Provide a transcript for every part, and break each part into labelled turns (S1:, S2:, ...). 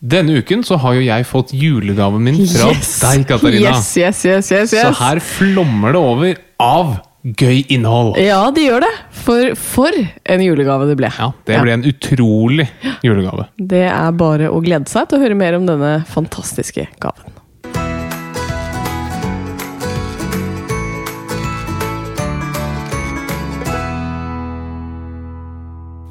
S1: Denne uken så har jo jeg fått julegaven min fra
S2: Yes.
S1: deg, Katarina.
S2: Yes, yes, yes, yes, yes.
S1: Så her flommer det over av gøy innhold.
S2: Ja, de gjør det. For, for en julegave det ble.
S1: Ja, Det ble en utrolig julegave.
S2: Det er bare å glede seg til å høre mer om denne fantastiske gaven.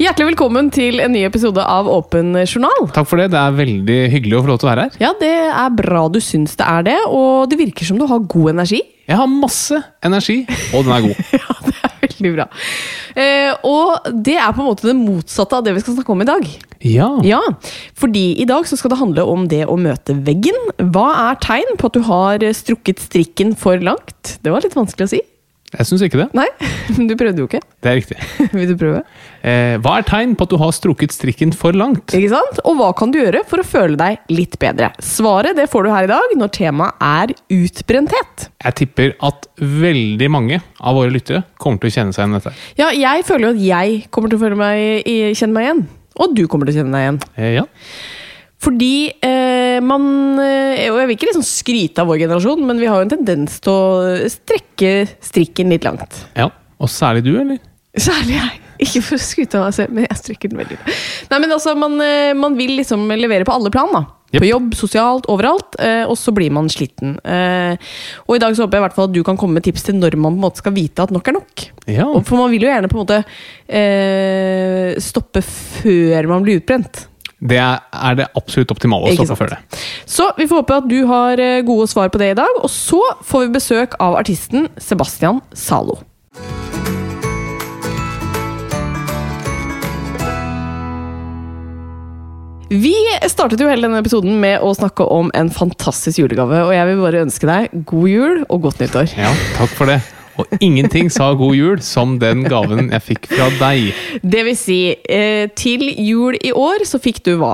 S2: Hjertelig velkommen til en ny episode av Åpen journal.
S1: Takk for det. Det er veldig hyggelig å få lov til å være her.
S2: Ja, det er bra du syns det er det, og det virker som du har god energi.
S1: Jeg har masse energi, og den er god.
S2: Ja, det er veldig bra. Eh, og det er på en måte det motsatte av det vi skal snakke om i dag.
S1: Ja.
S2: Ja, fordi i dag så skal det handle om det å møte veggen. Hva er tegn på at du har strukket strikken for langt? Det var litt vanskelig å si.
S1: Jeg syns ikke det.
S2: Nei, du prøvde jo ikke.
S1: Det er riktig.
S2: Vil du prøve?
S1: Eh, hva er tegn på at du har strukket strikken for langt?
S2: Ikke sant? Og hva kan du gjøre for å føle deg litt bedre? Svaret det får du her i dag når temaet er utbrenthet.
S1: Jeg tipper at veldig mange av våre lyttere kommer til å kjenne seg igjen i dette.
S2: Ja, jeg føler jo at jeg kommer til å føle meg, kjenne meg igjen. Og du kommer til å kjenne deg igjen.
S1: Eh, ja.
S2: Fordi eh, man eh, Og jeg vil ikke liksom skryte av vår generasjon, men vi har jo en tendens til å strekke strikken litt langt.
S1: ja. Og særlig du, eller?
S2: Særlig jeg. Ikke for å skryte av meg selv, men jeg strekker den veldig. Nei, men altså, man, eh, man vil liksom levere på alle plan, da.
S1: Yep.
S2: På jobb, sosialt, overalt. Eh, og så blir man sliten. Eh, og i dag så håper jeg i hvert fall at du kan komme med tips til når man på en måte skal vite at nok er nok.
S1: Ja.
S2: For man vil jo gjerne på en måte eh, stoppe før man blir utbrent.
S1: Det er, det absolutt optimale å stoppe før det.
S2: Så vi får håpe at du har eh, gode svar på det i dag. Og så får vi besøk av artisten Sebastian Zalo. Vi startet jo hele denne episoden med å snakke om en fantastisk julegave. Og jeg vil bare ønske deg god jul og godt nyttår.
S1: Ja, takk for det. Og ingenting sa god jul som den gaven jeg fikk fra deg.
S2: Det vil si, eh, til jul i år så fikk du hva?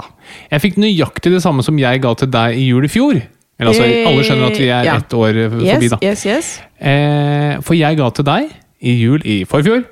S1: Jeg fikk nøyaktig det samme som jeg ga til deg i jul i fjor. Eller altså,
S2: Eh,
S1: Alle skjønner at vi er
S2: ja.
S1: ett år eh, forbi, da.
S2: yes, yes.
S1: yes. for jeg ga til deg i jul i forfjor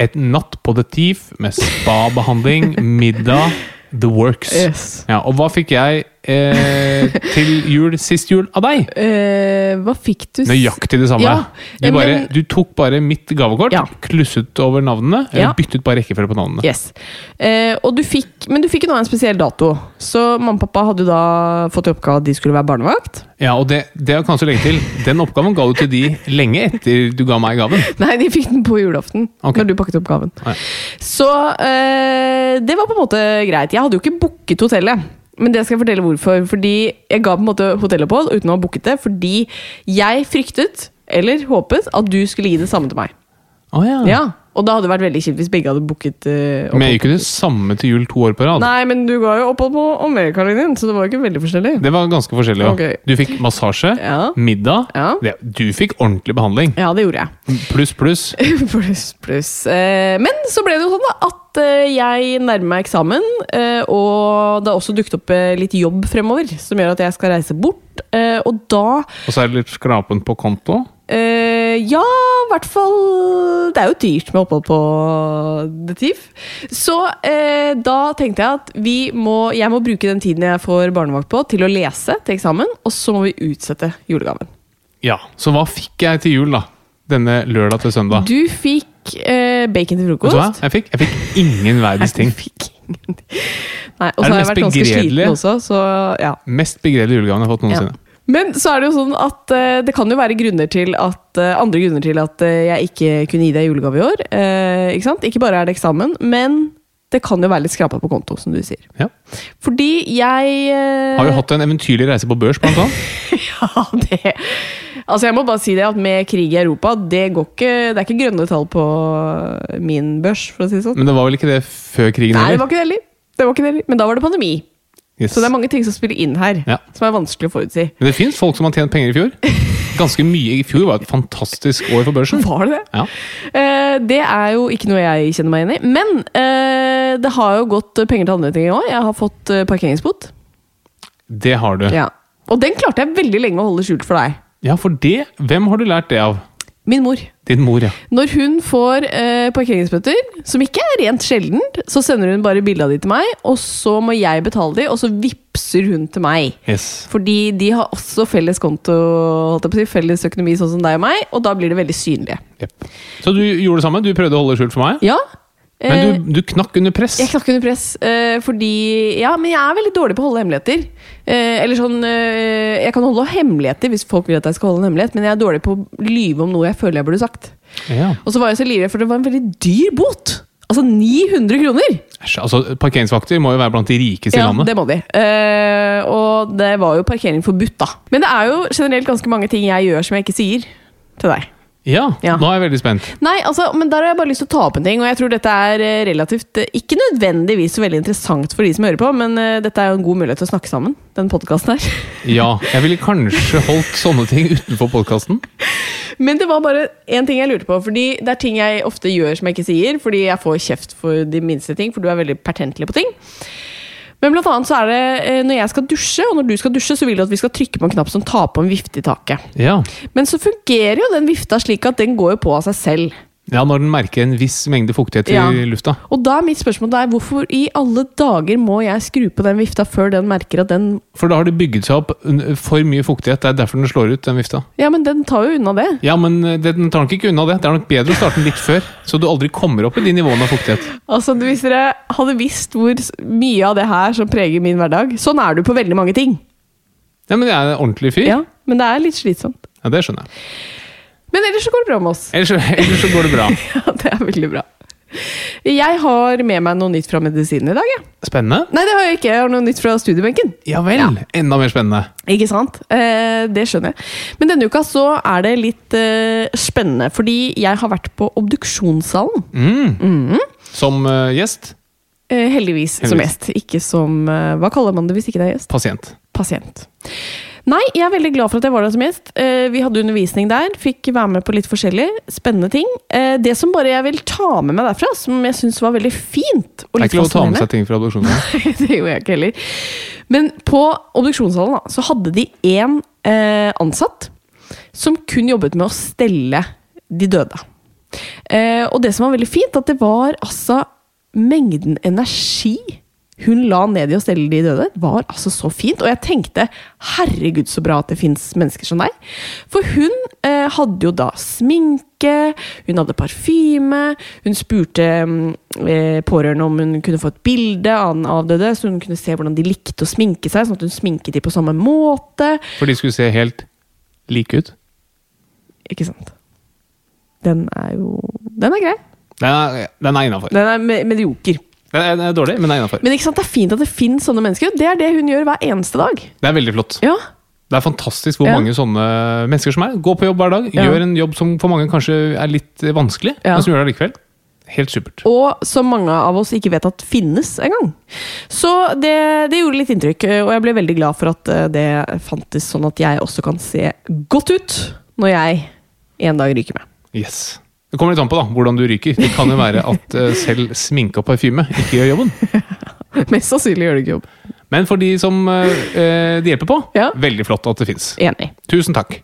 S1: et natt på The Thief med spa-behandling, middag, the works.
S2: yes.
S1: Ja, og hva fikk jeg eh, til jul sist jul av deg?
S2: Eh, hva fikk du?
S1: Nøyaktig det samme.
S2: Ja,
S1: du,
S2: eh,
S1: bare,
S2: men-
S1: du tok bare mitt gavekort,
S2: Ja.
S1: klusset over navnene, eller byttet bare rekkefølge på navnene.
S2: Yes. Eh, og du fikk, men du fikk jo nå en spesiell dato. Så mamma og pappa hadde jo da fått i oppgave at de skulle være barnevakt.
S1: Ja, og det, det kan å legge til. Den oppgaven ga du til de lenge etter du ga meg gaven.
S2: Nei, de fikk den på julaften.
S1: okay.
S2: Når du pakket opp gaven.
S1: Ja.
S2: Så eh, det var på en måte greit. Jeg hadde jo ikke booket hotellet. Men det skal jeg fortelle hvorfor. Fordi jeg ga på en måte hotellopphold uten å ha booket det. Fordi jeg fryktet, eller håpet, at du skulle gi det samme til meg.
S1: Oh, ja.
S2: Ja, Og da hadde det vært veldig kjipt hvis begge hadde booket eh,
S1: Men jeg gikk jo det samme til jul to år på rad.
S2: Nei, men du ga jo opphold på Amerikalinjen, så det var jo ikke veldig forskjellig.
S1: Det var ganske forskjellig. Ja.
S2: Okay.
S1: Du fikk massasje,
S2: Ja.
S1: middag.
S2: Ja.
S1: Det, du fikk ordentlig behandling.
S2: Ja, det gjorde jeg.
S1: Pluss, pluss.
S2: pluss, pluss. Eh, men så ble det jo sånn da, at eh, jeg nærmer meg eksamen, eh, og det har også dukket opp eh, litt jobb fremover, som gjør at jeg skal reise bort. Eh, og da
S1: Og så er det litt skrapen på konto.
S2: Eh, ja, i hvert fall Det er jo dyrt med opphold på The Thief. Så uh, da tenkte jeg at vi må, jeg må bruke den tiden jeg får barnevakt på, til å lese til eksamen, og så må vi utsette julegaven.
S1: Ja, Så hva fikk jeg til jul, da? Denne lørdag til søndag?
S2: Du fikk uh, bacon til
S1: Vet
S2: frokost.
S1: du hva jeg fikk? Jeg fikk ingen verdens ting.
S2: Nei, og så har jeg vært ganske sliten også, så ja.
S1: Mest begredelige julegaven jeg har fått
S2: Ja. Men så er det jo sånn at uh, det kan jo være grunner til at, uh, andre grunner til at uh, jeg ikke kunne gi deg julegave i år. Ikke sant? Ikke bare er det eksamen, men det kan jo være litt skrapa på konto, som du sier.
S1: Ja.
S2: Fordi jeg
S1: Har jo hatt en eventyrlig reise på børs, blant annet.
S2: Ja, det Altså, jeg må bare si det at med krig i Europa, det går ikke Det er ikke grønne tall på min børs, for å si det sånn.
S1: Men det var vel ikke det før krigen
S2: Nei, det
S1: heller?
S2: var ikke det heller. Det var ikke det heller. Men da var det pandemi.
S1: Yes.
S2: Så det er mange ting som spiller inn her,
S1: Ja.
S2: som er vanskelig å forutsi.
S1: Men det fins folk som har tjent penger i fjor. Ganske mye i fjor var et fantastisk år for børsen.
S2: Var det det?
S1: Ja.
S2: Uh, det er jo ikke noe jeg kjenner meg igjen i. Men uh, det har jo gått penger til andre ting òg. Jeg har fått uh, parkeringsbot.
S1: Det har du.
S2: Ja. Og den klarte jeg veldig lenge å holde skjult for deg.
S1: Ja, for det Hvem har du lært det av?
S2: Min mor.
S1: Din mor, ja.
S2: Når hun får eh, parkeringsbøter, som ikke er rent sjeldent, så sender hun bare bilde av de til meg, og så må jeg betale de, og så vippser hun til meg.
S1: Yes.
S2: Fordi de har også felles konto, si, felles økonomi, sånn som deg og meg, og da blir det veldig synlige.
S1: Yep. Så du gjorde det samme? Du prøvde å holde det skjult for meg?
S2: Ja. Eh,
S1: Men du, du knakk under press?
S2: Jeg knakk under press, eh, fordi Ja, men jeg er veldig dårlig på å holde hemmeligheter. Eh, eller sånn eh, Jeg kan holde hemmeligheter hvis folk vil at jeg skal holde en hemmelighet, men jeg er dårlig på å lyve om noe jeg føler jeg burde sagt.
S1: Ja.
S2: Og så var jeg så livredd, for det var en veldig dyr bot! Altså 900 kroner!
S1: Altså, Parkeringsvakter må jo være blant de rikeste i landet.
S2: Ja, det må de. Uh, og det var jo parkering forbudt, da. Men det er jo generelt ganske mange ting jeg gjør som jeg ikke sier til deg.
S1: Ja,
S2: Ja.
S1: nå er jeg veldig spent.
S2: Nei, altså, men der har jeg bare lyst til å ta opp en ting, og jeg tror dette er eh, relativt eh, Ikke nødvendigvis så veldig interessant for de som hører på, men eh, dette er jo en god mulighet til å snakke sammen, den podkasten her.
S1: Ja, jeg ville kanskje holdt sånne ting utenfor podkasten.
S2: Men det var bare én ting jeg lurte på, fordi det er ting jeg ofte gjør som jeg ikke sier, fordi jeg får kjeft for de minste ting, for du er veldig pertentlig på ting. Men blant annet så er det eh, når jeg skal dusje, og når du skal dusje, så vil du at vi skal trykke på en knapp som tar på en vifte i taket.
S1: Ja.
S2: Men så fungerer jo den vifta slik at den går jo på av seg selv.
S1: Ja, når den merker en viss mengde fuktighet
S2: Ja.
S1: i lufta.
S2: Og da er mitt spørsmål der, hvorfor i alle dager må jeg skru på den vifta før den merker at den
S1: For da har det bygget seg opp for mye fuktighet. Det er derfor den slår ut, den vifta.
S2: Ja, men den tar jo unna det.
S1: Ja, men eh, den tar nok ikke unna det. Det er nok bedre å starte den litt før, så du aldri kommer opp i de nivåene av fuktighet.
S2: Altså, Hvis dere hadde visst hvor mye av det her som preger min hverdag Sånn er du på veldig mange ting.
S1: Ja, men jeg er en ordentlig fyr.
S2: Ja, Men det er litt slitsomt.
S1: Ja, det skjønner jeg.
S2: Men ellers så går det bra med oss.
S1: Ellers, ellers så går det bra.
S2: Ja, Det er veldig bra. Jeg har med meg noe nytt fra medisinen i dag. Jeg.
S1: Spennende.
S2: Nei, det har jeg ikke. Jeg har noe nytt fra studiebenken.
S1: Ja vel. Enda mer spennende.
S2: Ikke sant? Eh, det skjønner jeg. Men denne uka så er det litt eh, spennende, fordi jeg har vært på obduksjonssalen.
S1: Mm. Som eh, gjest.
S2: Eh, heldigvis, som gjest. Ikke som eh, Hva kaller man det hvis ikke det er gjest?
S1: Pasient.
S2: Pasient. Nei, jeg er veldig glad for at jeg var der som gjest. Eh, vi hadde undervisning der. Fikk være med på litt forskjellig. Spennende ting. Eh, det som bare jeg vil ta med meg derfra, som jeg syns var veldig fint og
S1: Det er ikke lov å ta med seg ting fra obduksjonen.
S2: det gjorde jeg ikke heller. Men på obduksjonssalen da, så hadde de én eh, ansatt som kun jobbet med å stelle de døde. Og det som var veldig fint, at det var altså mengden energi hun la ned i å stelle de døde, var altså så fint. Og jeg tenkte herregud, så bra at det fins mennesker som deg. For hun eh, hadde jo da sminke, hun hadde parfyme, hun spurte mm, eh, pårørende om hun kunne få et bilde av den avdøde, så hun kunne se hvordan de likte å sminke seg, sånn at hun sminket de på samme måte.
S1: For de skulle se helt like ut.
S2: Ikke sant? Den er jo Den er grei.
S1: Den er, den er innafor.
S2: Den er me- medioker.
S1: Den er, det er dårlig, men det er innafor.
S2: Men ikke sant, det er fint at det finnes sånne mennesker. Det er det hun gjør hver eneste dag.
S1: Det er veldig flott.
S2: Ja,
S1: Det er fantastisk hvor
S2: Ja.
S1: mange sånne mennesker som er. Går på jobb hver dag,
S2: Ja.
S1: gjør en jobb som for mange kanskje er litt eh, vanskelig,
S2: Ja.
S1: men som gjør det likevel. Helt supert.
S2: Og som mange av oss ikke vet at finnes engang. Så det, det gjorde litt inntrykk, og jeg ble veldig glad for at eh, det fantes, sånn at jeg også kan se godt ut når jeg en dag ryker med.
S1: Yes. Det kommer litt an på da, hvordan du ryker. Det kan jo være at uh, selv sminke og parfyme ikke gjør jobben.
S2: Mest sannsynlig gjør det ikke jobb.
S1: Men for de som eh, eh, uh, det hjelper på,
S2: ja.
S1: veldig flott at det fins.
S2: Enig.
S1: Tusen takk.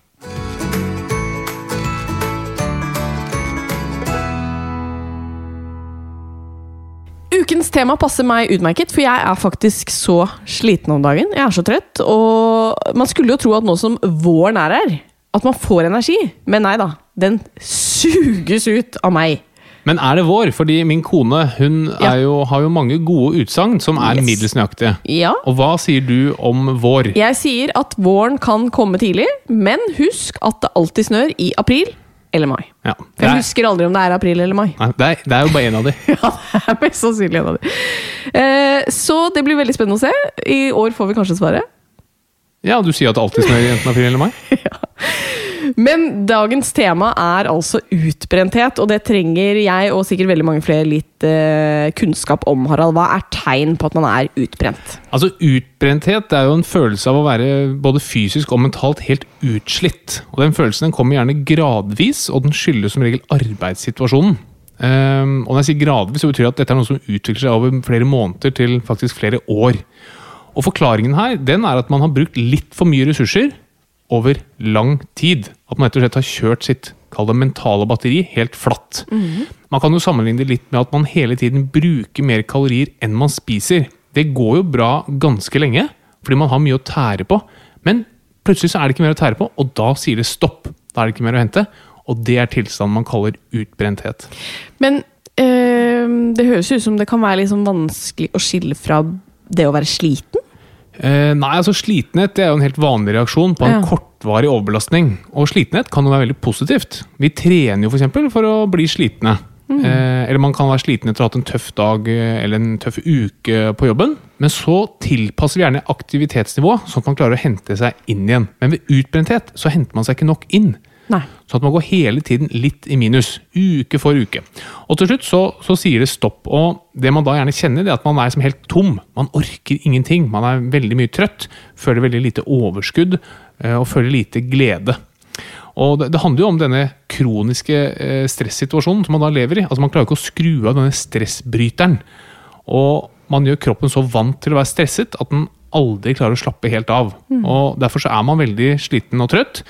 S2: Ukens tema passer meg utmerket, for jeg er faktisk så sliten om dagen. Jeg er så trøtt, og man skulle jo tro at nå som våren er her at man får energi. Men nei da. Den suges ut av meg.
S1: Men er det vår? Fordi min kone hun
S2: Ja.
S1: jo, har jo mange gode utsagn som er
S2: Yes.
S1: middels nøyaktige.
S2: Ja.
S1: Og hva sier du om vår?
S2: Jeg sier at våren kan komme tidlig, men husk at det alltid snør i april eller mai.
S1: Ja,
S2: For jeg
S1: er,
S2: husker aldri om det er april eller mai.
S1: nei, det, er, det er jo bare én av de.
S2: Ja, det er mest sannsynlig en av de. Eh, så det blir veldig spennende å se. I år får vi kanskje svaret.
S1: Ja, du sier at det alltid snør i enten april eller mai?
S2: Men dagens tema er altså utbrenthet, og det trenger jeg og sikkert veldig mange flere litt eh, kunnskap om, Harald. Hva er tegn på at man er utbrent?
S1: Altså, Utbrenthet er jo en følelse av å være både fysisk og mentalt helt utslitt. Og Den følelsen den kommer gjerne gradvis, og den skyldes som regel arbeidssituasjonen. Um, og når jeg sier gradvis, så betyr det at dette er noe som utvikler seg over flere måneder til faktisk flere år. Og Forklaringen her den er at man har brukt litt for mye ressurser over lang tid. At man rett og slett har kjørt sitt kall det mentale batteri helt flatt. Man kan jo sammenligne det litt med at man hele tiden bruker mer kalorier enn man spiser. Det går jo bra ganske lenge, fordi man har mye å tære på. Men plutselig så er det ikke mer å tære på, og da sier det stopp. Da er det ikke mer å hente. Og det er tilstanden man kaller utbrenthet.
S2: Men øh, det høres ut som det kan være liksom vanskelig å skille fra det å være sliten.
S1: Eh, nei, altså Slitenhet det er jo en helt vanlig reaksjon på en
S2: Ja.
S1: kortvarig overbelastning. Og slitenhet kan jo være veldig positivt. Vi trener jo f.eks. For, for å bli slitne. Eh, eller man kan være sliten etter å ha hatt en tøff dag eh, eller en tøff uke på jobben. Men så tilpasser vi gjerne aktivitetsnivået, sånn at man klarer å hente seg inn igjen. Men ved utbrenthet så henter man seg ikke nok inn.
S2: Nei.
S1: Så at man går hele tiden litt i minus, uke for uke. Og til slutt så, så sier det stopp. Og det man da gjerne kjenner, det er at man er som helt tom. Man orker ingenting. Man er veldig mye trøtt, føler veldig lite overskudd eh, og føler lite glede. Og det, det handler jo om denne kroniske eh, stressituasjonen som man da lever i. Altså Man klarer ikke å skru av denne stressbryteren. Og man gjør kroppen så vant til å være stresset at den aldri klarer å slappe helt av. Og Derfor så er man veldig sliten og trøtt.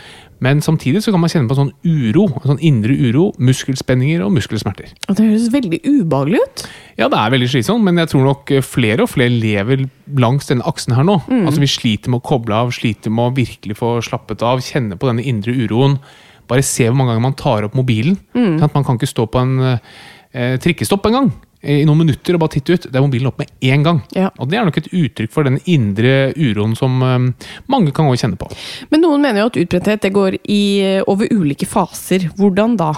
S1: Men samtidig så kan man kjenne på sånn uro, en sånn indre uro, muskelspenninger og muskelsmerter.
S2: Og Det høres veldig ubehagelig ut.
S1: Ja, det er veldig slitsomt, men jeg tror nok flere og flere lever langs denne aksen her nå. Altså Vi sliter med å koble av, sliter med å virkelig få slappet av, kjenne på denne indre uroen. Bare se hvor mange ganger man tar opp mobilen. at Man kan ikke stå på en eh, trikkestopp engang i noen minutter og bare titte ut. Det er mobilen opp med én gang.
S2: Ja.
S1: Og det er nok et uttrykk for den indre uroen som eh, mange kan gå og kjenne på.
S2: Men noen mener jo at utbrenthet det går i, over ulike faser. Hvordan da?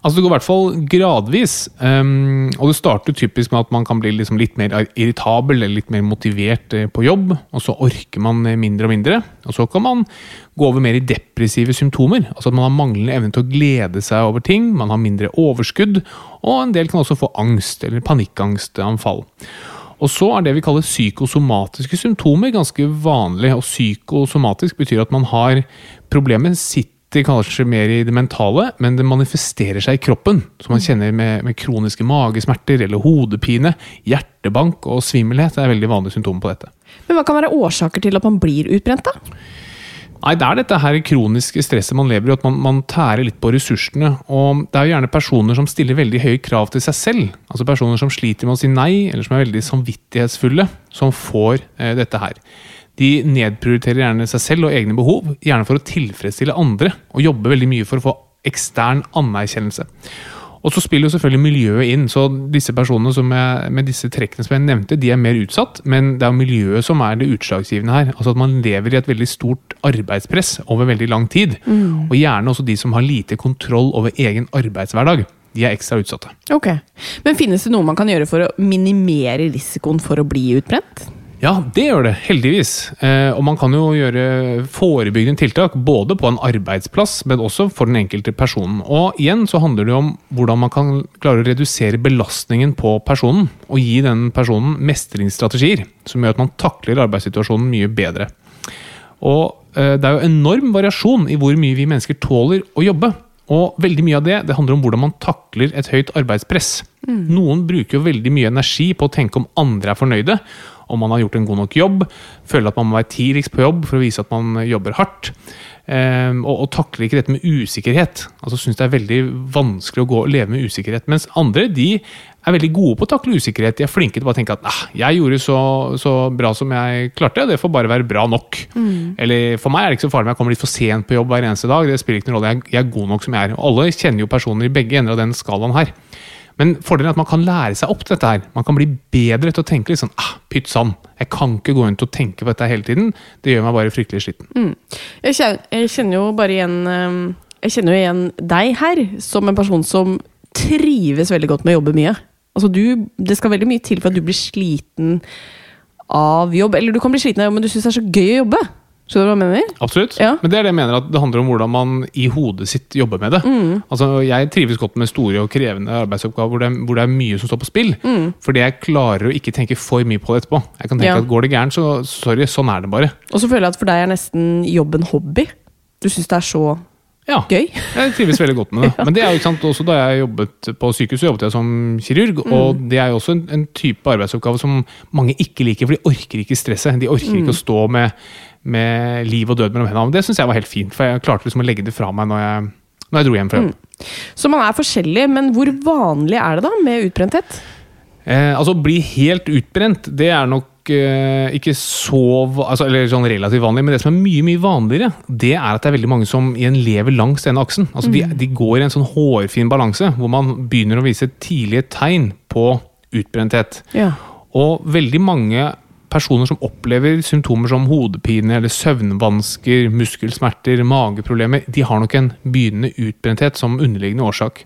S1: Altså Det går i hvert fall gradvis. Um, og det starter typisk med at man kan bli liksom litt mer irritabel eller litt mer motivert eh, på jobb. Og så orker man eh, mindre og mindre. Og så kan man gå over mer i depressive symptomer. Altså at man har manglende evne til å glede seg over ting. Man har mindre overskudd. Og en del kan også få angst eller panikkangstanfall. Og så er det vi kaller psykosomatiske symptomer ganske vanlig. Og psykosomatisk betyr at man har problemer sitter kanskje mer i det mentale, men det manifesterer seg i kroppen. Som man kjenner med, med kroniske magesmerter eller hodepine, hjertebank og svimmelhet. Det er veldig vanlige symptomer på dette.
S2: Men Hva kan være årsaker til at man blir utbrent? da?
S1: Nei, Det er dette her kroniske stresset man lever i, at man, man tærer litt på ressursene. Og det er jo gjerne personer som stiller veldig høye krav til seg selv. Altså personer som sliter med å si nei, eller som er veldig samvittighetsfulle, som får eh, dette her. De nedprioriterer gjerne seg selv og egne behov, gjerne for å tilfredsstille andre, og jobber veldig mye for å få ekstern anerkjennelse. Og så spiller jo selvfølgelig miljøet inn, så disse personene som er, med disse trekkene som jeg nevnte, de er mer utsatt, men det er jo miljøet som er det utslagsgivende her. Altså at man lever i et veldig stort arbeidspress over veldig lang tid. Og gjerne også de som har lite kontroll over egen arbeidshverdag. De er ekstra utsatte.
S2: Ok. Men Finnes det noe man kan gjøre for å minimere risikoen for å bli utbrent?
S1: Ja, det gjør det, heldigvis. Eh, og man kan jo gjøre forebyggende tiltak både på en arbeidsplass, men også for den enkelte personen. Og igjen så handler det om hvordan man kan klare å redusere belastningen på personen, og gi den personen mestringsstrategier som gjør at man takler arbeidssituasjonen mye bedre. Og eh, det er jo enorm variasjon i hvor mye vi mennesker tåler å jobbe. Og veldig mye av det, det handler om hvordan man takler et høyt arbeidspress. Noen bruker jo veldig mye energi på å tenke om andre er fornøyde, om man har gjort en god nok jobb, føler at man må være tidligst på jobb for å vise at man jobber hardt. Ehm, og, og takler ikke dette med usikkerhet. Altså Syns det er veldig vanskelig å gå og leve med usikkerhet. Mens andre de er veldig gode på å takle usikkerhet. De er flinke til å bare tenke at ah, jeg gjorde så, så bra som jeg klarte, det får bare være bra nok. Eller for meg er det ikke så farlig om jeg kommer litt for sent på jobb hver eneste dag. Det spiller ikke noen rolle, jeg, jeg er god nok som jeg er. Og alle kjenner jo personer i begge ender av den skalaen her. Men fordelen er at man kan lære seg opp til dette her. Man kan bli bedre til å tenke litt sånn ah, pytt sann, jeg kan ikke gå rundt og tenke på dette hele tiden. Det gjør meg bare fryktelig sliten.
S2: Jeg kjenner, jeg kjenner jo bare igjen eh, Jeg kjenner jo igjen deg her som en person som trives veldig godt med å jobbe mye. Altså du, Det skal veldig mye til for at du blir sliten av jobb. Eller du kan bli sliten av jobb, men du syns det er så gøy å jobbe. Skjønner du hva jeg mener?
S1: Absolutt.
S2: Ja.
S1: Men det er det jeg mener at det handler om hvordan man i hodet sitt jobber med det.
S2: Mm.
S1: Altså, Jeg trives godt med store og krevende arbeidsoppgaver hvor det, er- hvor det er mye som står på spill.
S2: Mm.
S1: Fordi jeg klarer å ikke tenke for mye på det etterpå. Jeg kan tenke
S2: Ja.
S1: at Går det gærent, så sorry, sånn er det bare.
S2: Og så føler jeg at for deg er nesten jobben hobby. Du syns det er så
S1: Ja,
S2: gøy.
S1: Jeg trives veldig godt med det. Men det er jo ikke sant, også da jeg jobbet på sykehus, jobbet jeg som kirurg.
S2: Mm.
S1: Og det er jo også en, en type arbeidsoppgave som mange ikke liker, for de orker ikke stresset. De orker
S2: Mm.
S1: ikke å stå med, med liv og død mellom hendene. Men det syns jeg var helt fint, for jeg klarte liksom å legge det fra meg når jeg, når jeg dro hjem fra jobb.
S2: Så man er forskjellig, men hvor vanlig er det da med utbrenthet?
S1: Eh, altså, bli helt utbrent, det er nok eh, ikke så altså, Eller sånn relativt vanlig, men det som er mye mye vanligere, det er at det er veldig mange som igjen lever langs denne aksen. Altså, de, de går i en sånn hårfin balanse, hvor man begynner å vise tidlige tegn på utbrenthet.
S2: Ja.
S1: Og veldig mange personer som opplever symptomer som hodepine eller søvnvansker, muskelsmerter, mageproblemer, de har nok en begynnende utbrenthet som underliggende årsak.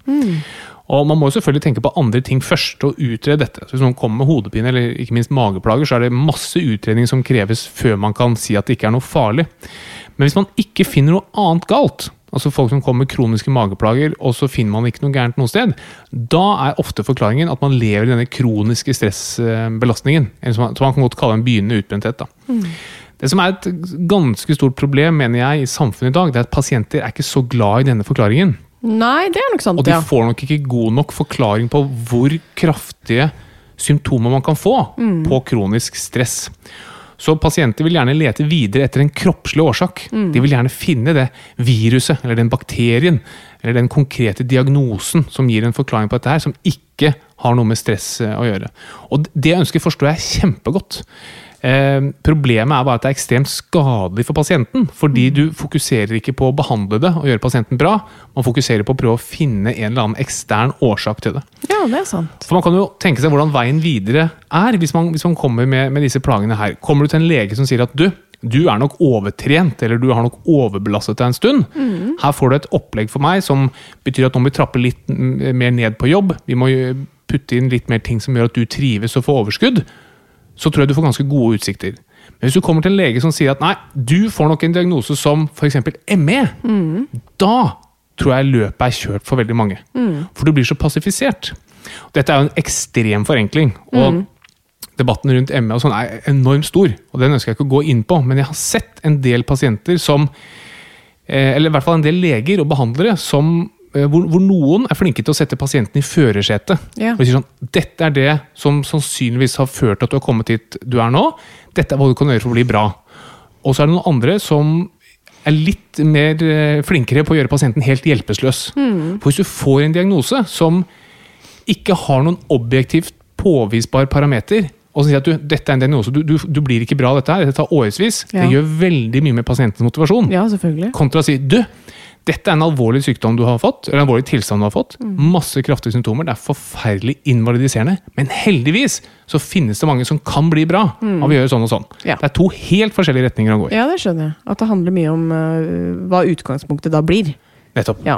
S1: Og Man må jo selvfølgelig tenke på andre ting først, og utrede dette. Så Hvis noen kommer med hodepine eller ikke minst mageplager, så er det masse utredning som kreves før man kan si at det ikke er noe farlig. Men hvis man ikke finner noe annet galt, altså folk som kommer med kroniske mageplager, og så finner man ikke noe gærent noe sted, da er ofte forklaringen at man lever i denne kroniske stressbelastningen. Som man, kan godt kalle en begynnende utbrenthet. Da. Det som er et ganske stort problem mener jeg, i samfunnet i dag, det er at pasienter er ikke så glad i denne forklaringen.
S2: Nei, det er nok sant,
S1: Og de får nok ikke god nok forklaring på hvor kraftige symptomer man kan få på kronisk stress. Så pasienter vil gjerne lete videre etter en kroppslig årsak. De vil gjerne finne det viruset, eller den bakterien, eller den konkrete diagnosen som gir en forklaring på dette her, som ikke har noe med stress eh, å gjøre. Og det ønsket forstår jeg kjempegodt. Eh, problemet er bare at det er ekstremt skadelig for pasienten. Fordi du fokuserer ikke på å behandle det og gjøre pasienten bra. Man fokuserer på å prøve å finne en eller annen ekstern årsak til det.
S2: Ja, det er sant.
S1: For Man kan jo tenke seg hvordan veien videre er hvis man, hvis man kommer med, med disse plagene her. Kommer du til en lege som sier at du, du er nok overtrent, eller du har nok overbelastet deg en stund. Her får du et opplegg for meg som betyr at nå må vi trappe litt mm, mer ned på jobb. Vi må putte inn litt mer ting som gjør at du trives og får overskudd. Så tror jeg du får ganske gode utsikter. Men hvis du kommer til en lege som sier at nei, du får nok en diagnose som f.eks. ME, da tror jeg løpet er kjørt for veldig mange. For du blir så passifisert. Dette er jo en ekstrem forenkling. og Debatten rundt ME og sånn er enormt stor, og den ønsker jeg ikke å gå inn på. Men jeg har sett en del pasienter som eh, Eller i hvert fall en del leger og behandlere som hvor, hvor noen er flinke til å sette pasienten i førersetet.
S2: Ja.
S1: Og sier sånn Dette er det som sannsynligvis har ført til at du har kommet hit du er nå. Dette er hva du kan gjøre for å bli bra. Og så er det noen andre som er litt mer eh, flinkere på å gjøre pasienten helt hjelpeløs. For hvis du får en diagnose som ikke har noen objektivt påvisbar parameter, og så sier at du, dette er en diagnose, du, du, du blir ikke bra av dette her, dette tar årevis,
S2: Ja.
S1: det gjør veldig mye med pasientens motivasjon.
S2: Ja, selvfølgelig.
S1: Kontra å si du, dette er en alvorlig sykdom du har fått, eller en alvorlig tilstand du har fått. Masse kraftige symptomer. Det er forferdelig invalidiserende. Men heldigvis så finnes det mange som kan bli bra av å gjøre sånn og sånn.
S2: Ja.
S1: Det er to helt forskjellige retninger å gå i.
S2: Ja, det skjønner jeg. At det handler mye om uh, hva utgangspunktet da blir.
S1: Nettopp.
S2: Ja.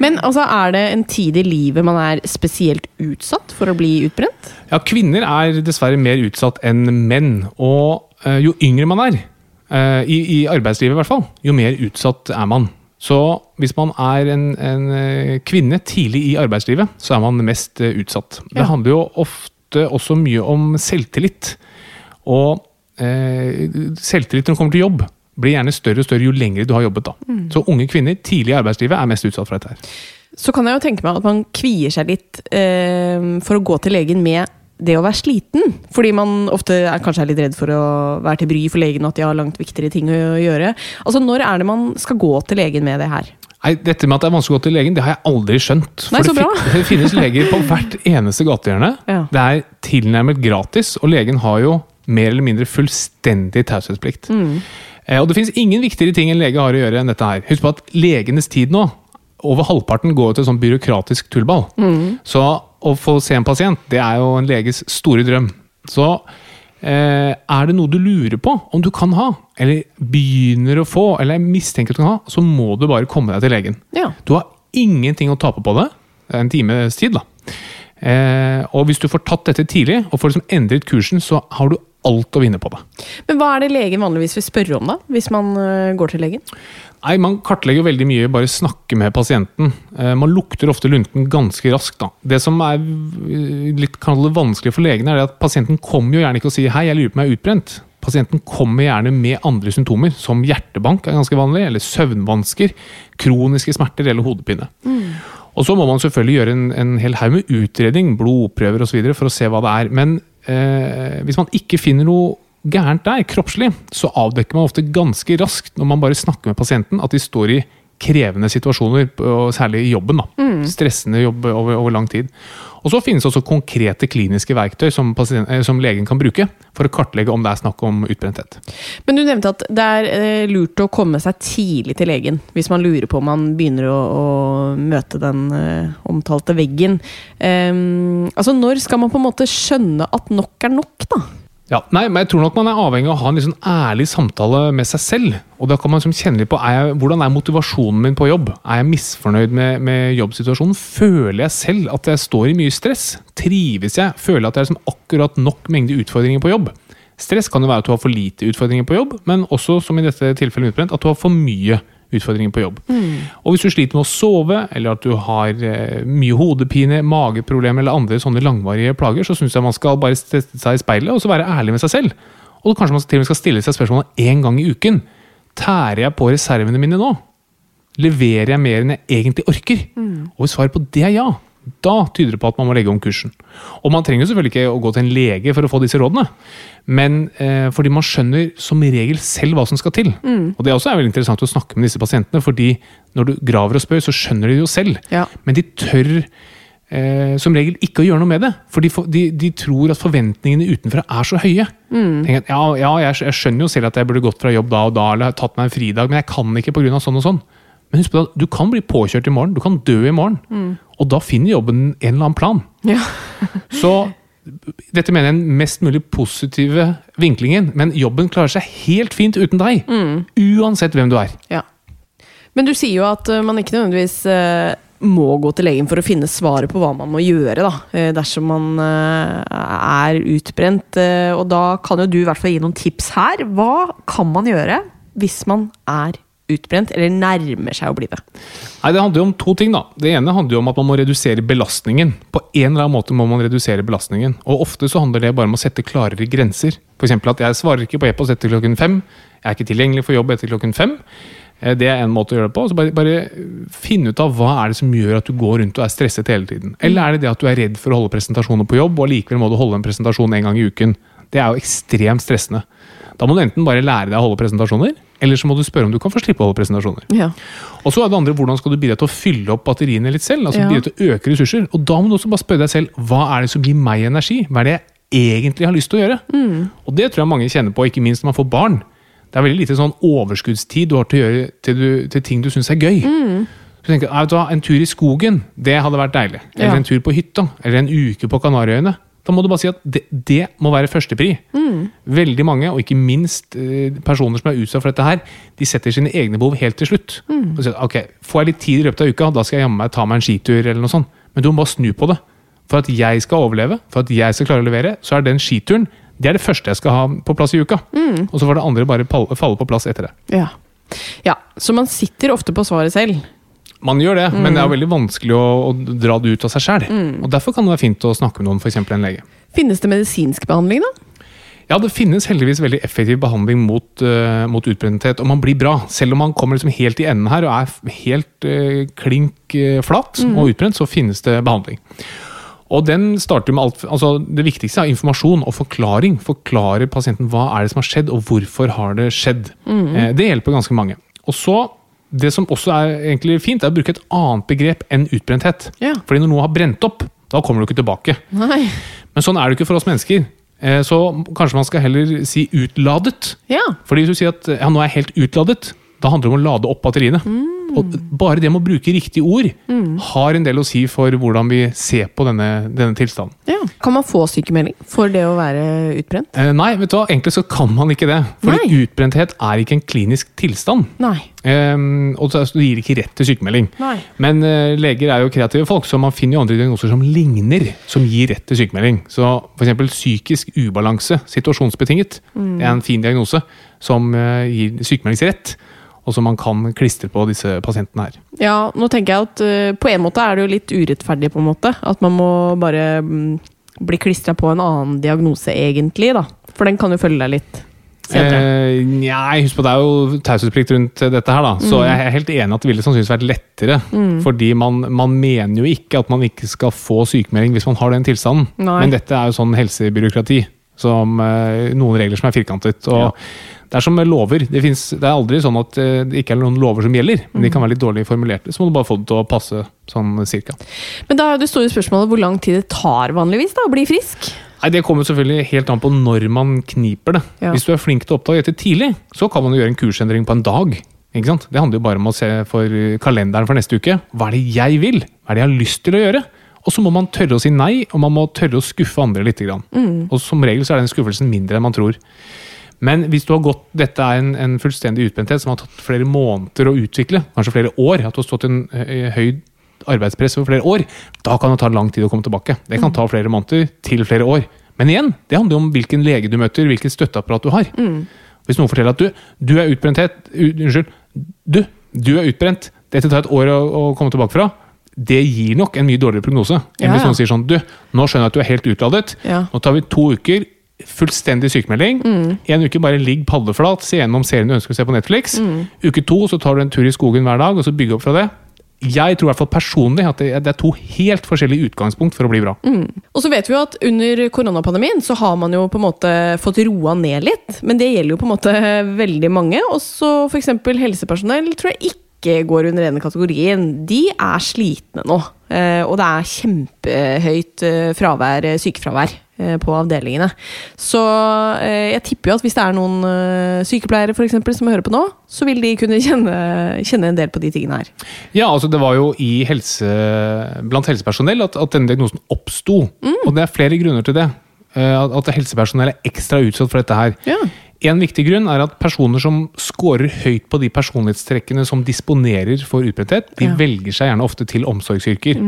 S2: Men altså, er det en tid i livet man er spesielt utsatt for å bli utbrent?
S1: Ja, kvinner er dessverre mer utsatt enn menn. Og uh, jo yngre man er, uh, i, i arbeidslivet i hvert fall, jo mer utsatt er man. Så hvis man er en, en eh, kvinne tidlig i arbeidslivet, så er man mest eh, utsatt. Det
S2: Ja.
S1: handler jo ofte også mye om selvtillit. Og eh, selvtillit når det kommer til jobb, blir gjerne større og større jo lenger du har jobbet. da. Så unge kvinner tidlig i arbeidslivet er mest utsatt for dette. her.
S2: Så kan jeg jo tenke meg at man kvier seg litt eh, for å gå til legen med det å være sliten. Fordi man ofte er, kanskje er litt redd for å være til bry for legen og at de har langt viktigere ting å gjøre. Altså, Når er det man skal gå til legen med det her?
S1: Nei, Dette med at det er vanskelig å gå til legen, det har jeg aldri skjønt.
S2: Nei,
S1: For
S2: så
S1: det, det finnes leger på hvert eneste gatehjørne.
S2: Ja.
S1: Det er tilnærmet gratis, og legen har jo mer eller mindre fullstendig taushetsplikt.
S2: Mm.
S1: Eh, og det finnes ingen viktigere ting en lege har å gjøre enn dette her. Husk på at legenes tid nå, over halvparten går til sånn byråkratisk tullball.
S2: Mm.
S1: Så å få se en pasient, det er jo en leges store drøm. Så eh, er det noe du lurer på om du kan ha, eller begynner å få, eller mistenker at du kan ha, så må du bare komme deg til legen.
S2: Ja.
S1: Du har ingenting å tape på det. Det er en times tid, da. Eh, og hvis du får tatt dette tidlig, og får liksom endret kursen, så har du alt å vinne på det.
S2: Men hva er det legen vanligvis vil spørre om, da? Hvis man øh, går til legen?
S1: Nei, Man kartlegger jo veldig mye, bare snakke med pasienten. Eh, man lukter ofte lunten ganske raskt. da. Det som er eh, litt vanskelig for legene, er at pasienten kommer jo gjerne ikke og sier 'hei, jeg lurer på om jeg er utbrent'. Pasienten kommer gjerne med andre symptomer, som hjertebank er ganske vanlig, eller søvnvansker, kroniske smerter eller hodepine. Og så må man selvfølgelig gjøre en, en hel haug med utredning, blodprøver osv. for å se hva det er. Men eh, hvis man ikke finner noe gærent der, kroppslig, så avdekker man ofte ganske raskt når man bare snakker med pasienten, at de står i krevende situasjoner, og særlig i jobben. da. Stressende jobb over, over lang tid. Og så finnes også konkrete kliniske verktøy som, pasient, eh, som legen kan bruke for å kartlegge om det er snakk om utbrenthet.
S2: Men du nevnte at det er eh, lurt å komme seg tidlig til legen hvis man lurer på om man begynner å, å møte den eh, omtalte veggen. Um, altså, når skal man på en måte skjønne at nok er nok, da?
S1: Ja, nei, men jeg tror nok man er avhengig av å ha en sånn ærlig samtale med seg selv. Og da kan man liksom kjenne litt på er jeg, hvordan er motivasjonen min på jobb. Er jeg misfornøyd med, med jobbsituasjonen? Føler jeg selv at jeg står i mye stress? Trives jeg? Føler jeg at det er liksom akkurat nok mengde utfordringer på jobb? Stress kan jo være at du har for lite utfordringer på jobb, men også, som i dette tilfellet utbrent, at du har for mye utfordringer på jobb. Og hvis du sliter med å sove, eller at du har eh, mye hodepine, mageproblemer eller andre sånne langvarige plager, så syns jeg man skal bare sette seg i speilet og så være ærlig med seg selv. Og kanskje man til og med skal stille seg spørsmålet én gang i uken. Tærer jeg på reservene mine nå? Leverer jeg mer enn jeg egentlig orker? Og hvis svaret på det er ja, da tyder det på at man må legge om kursen. Og man trenger jo selvfølgelig ikke å gå til en lege for å få disse rådene, men eh, fordi man skjønner som regel selv hva som skal til. Og det også er veldig interessant å snakke med disse pasientene, fordi når du graver og spør, så skjønner de det jo selv.
S2: Ja.
S1: Men de tør eh, som regel ikke å gjøre noe med det. For de, de, de tror at forventningene utenfra er så høye. Mm. at, ja, ja jeg, jeg skjønner jo selv at jeg burde gått fra jobb da og da, eller tatt meg en fridag, men jeg kan ikke pga. sånn og sånn. Men husk på at du kan bli påkjørt i morgen, du kan dø i morgen. Og da finner jobben en eller annen plan.
S2: Ja.
S1: Så dette mener jeg den mest mulig positive vinklingen, men jobben klarer seg helt fint uten deg. Uansett hvem du er.
S2: Ja. Men du sier jo at eh, man ikke nødvendigvis eh, må gå til legen for å finne svaret på hva man må gjøre, da, eh, dersom man er utbrent. Og da kan jo du i hvert fall gi noen tips her. Hva kan man gjøre hvis man er utbrent, eller nærmer seg å bli det?
S1: Nei, Det handler jo om to ting. da. Det ene handler jo om at man må redusere belastningen. På en eller annen måte må man redusere belastningen. Og Ofte så handler det bare om å sette klarere grenser. F.eks. at jeg svarer ikke på e-post etter klokken fem. Jeg er ikke tilgjengelig for jobb etter klokken fem. Eh, Det er en måte å gjøre det på. Så bare, bare finne ut av hva er det som gjør at du går rundt og er stresset hele tiden. Eller er det det at du er redd for å holde presentasjoner på jobb, og allikevel må du holde en presentasjon en gang i uken. Det er jo ekstremt stressende. Da må du enten bare lære deg å holde presentasjoner, eller så må du spørre om du kan få slippe å holde presentasjoner.
S2: Ja.
S1: Og så er det andre, hvordan skal du bidra til å fylle opp batteriene litt selv? altså
S2: Ja.
S1: bidra til å øke ressurser. Og da må du også bare spørre deg selv, hva er det som gir meg energi? Hva er det jeg egentlig har lyst til å gjøre? Og det tror jeg mange kjenner på, ikke minst når man får barn. Det er veldig lite sånn overskuddstid du har til å gjøre til, du, til ting du syns er gøy. Så tenker, du En tur i skogen, det hadde vært deilig. Eller
S2: Ja.
S1: en tur på hytta. Eller en uke på Kanariøyene. Da må du bare si at det, det må være førstepri. Veldig mange, og ikke minst eh, personer som er utsatt for dette her, de setter sine egne behov helt til slutt. Og sier, ok, Får jeg litt tid i løpet av uka, da skal jeg jammen meg ta meg en skitur. eller noe sånt. Men du må bare snu på det. For at jeg skal overleve, for at jeg skal klare å levere, så er den skituren det er det første jeg skal ha på plass i uka. Og så får det andre bare falle på plass etter det.
S2: Ja. ja. Så man sitter ofte på svaret selv.
S1: Man gjør det, men det er veldig vanskelig å, å dra det ut av seg sjøl. Og derfor kan det være fint å snakke med noen, f.eks. en lege.
S2: Finnes det medisinsk behandling, da?
S1: Ja, det finnes heldigvis veldig effektiv behandling mot, uh, mot utbrenthet, og man blir bra. Selv om man kommer liksom helt i enden her og er helt uh, klink uh, flat og utbrent, så finnes det behandling. Og den starter med alt, altså Det viktigste er informasjon og forklaring. Forklare pasienten hva er det som har skjedd, og hvorfor har det skjedd. Eh, det hjelper ganske mange. Og så det som også er egentlig fint, er å bruke et annet begrep enn utbrenthet.
S2: Ja.
S1: Fordi når noe har brent opp, da kommer du ikke tilbake.
S2: Nei.
S1: Men sånn er det ikke for oss mennesker. Eh, Så kanskje man skal heller si utladet.
S2: Ja.
S1: Fordi hvis du sier at ja, nå er jeg helt utladet, da handler det om å lade opp batteriene. Og bare det med å bruke riktige ord har en del å si for hvordan vi ser på denne, denne tilstanden.
S2: ja. Kan man få sykemelding for det å være utbrent?
S1: Eh, nei, vet du hva? egentlig så kan man ikke det. For utbrenthet er ikke en klinisk tilstand.
S2: Nei.
S1: Ehm, og det gir ikke rett til sykemelding.
S2: Nei.
S1: Men eh, leger er jo kreative folk, så man finner jo andre diagnoser som ligner, som gir rett til sykemelding. Så f.eks. psykisk ubalanse, situasjonsbetinget, mm. er en fin diagnose som eh, gir sykemeldingsrett. Og som man kan klistre på disse pasientene her.
S2: Ja, nå tenker jeg at uh, på en måte er det jo litt urettferdig, på en måte. At man må bare um, bli klistra på en annen diagnose, egentlig, da. For den kan jo følge deg litt.
S1: Eh, Nei, husk på det er jo taushetsplikt rundt dette her, da. Så
S2: Mm.
S1: jeg er helt enig at det ville sannsynligvis vært lettere. Fordi man, man mener jo ikke at man ikke skal få sykemelding hvis man har den tilstanden.
S2: Nei.
S1: Men dette er jo sånn helsebyråkrati. Som, eh, noen regler som er firkantet. Og det er som med lover. Det, finnes, det er aldri sånn at eh, det ikke er noen lover som gjelder. Men de kan være litt dårlig formulerte. Så må du bare få det til å passe sånn cirka.
S2: Men da er det store spørsmålet hvor lang tid det tar vanligvis da, å bli frisk.
S1: Nei, Det kommer selvfølgelig helt an på når man kniper det.
S2: Ja.
S1: Hvis du er flink til å oppdage dette tidlig, så kan man jo gjøre en kursendring på en dag. Ikke sant? Det handler jo bare om å se for kalenderen for neste uke. Hva er det jeg vil? Hva er det jeg har lyst til å gjøre? Og så må man tørre å si nei, og man må tørre å skuffe andre litt. Mm. Og som regel så er den skuffelsen mindre enn man tror. Men hvis du har gått, dette er en, en fullstendig utbrenthet som har tatt flere måneder å utvikle, kanskje flere år, at du har stått i en eh, høy arbeidspress over flere år, da kan det ta lang tid å komme tilbake. Det kan ta flere måneder til flere år. Men igjen, det handler om hvilken lege du møter, hvilket støtteapparat du har. Hvis noen forteller at du, du er utbrenthet, unnskyld, du, du er utbrent, dette tar et år å, å komme tilbake fra, det gir nok en mye dårligere prognose. Enn
S2: Ja,
S1: hvis noen sier sånn, du, nå skjønner jeg at du er helt utladet,
S2: Ja.
S1: nå tar vi to uker, fullstendig sykemelding. En uke bare ligg paddeflat, se gjennom serien du ønsker å se på Netflix. Uke to så tar du en tur i skogen hver dag, og så bygge opp fra det. Jeg tror i hvert fall personlig at det, er to helt forskjellige utgangspunkt for å bli bra.
S2: Og så vet vi jo at under koronapandemien så har man jo på en måte fått roa ned litt. Men det gjelder jo på en måte veldig mange. Også f.eks. helsepersonell tror jeg ikke går under denne kategorien. De er slitne nå. Eh, og det er kjempehøyt eh, fravær, eh, sykefravær på avdelingene. Så eh, jeg tipper jo at hvis det er noen eh, sykepleiere for eksempel, som hører på nå, så vil de kunne kjenne, kjenne en del på de tingene her.
S1: Ja, altså det var jo i helse, blant helsepersonell at, at denne diagnosen oppsto. Og det er flere grunner til det. Eh, At, at helsepersonell er ekstra utsatt for dette her.
S2: Ja.
S1: En viktig grunn er at personer som scorer høyt på de personlighetstrekkene som disponerer for utbretthet, de
S2: Ja. Mm.
S1: velger seg gjerne ofte til omsorgsyrker.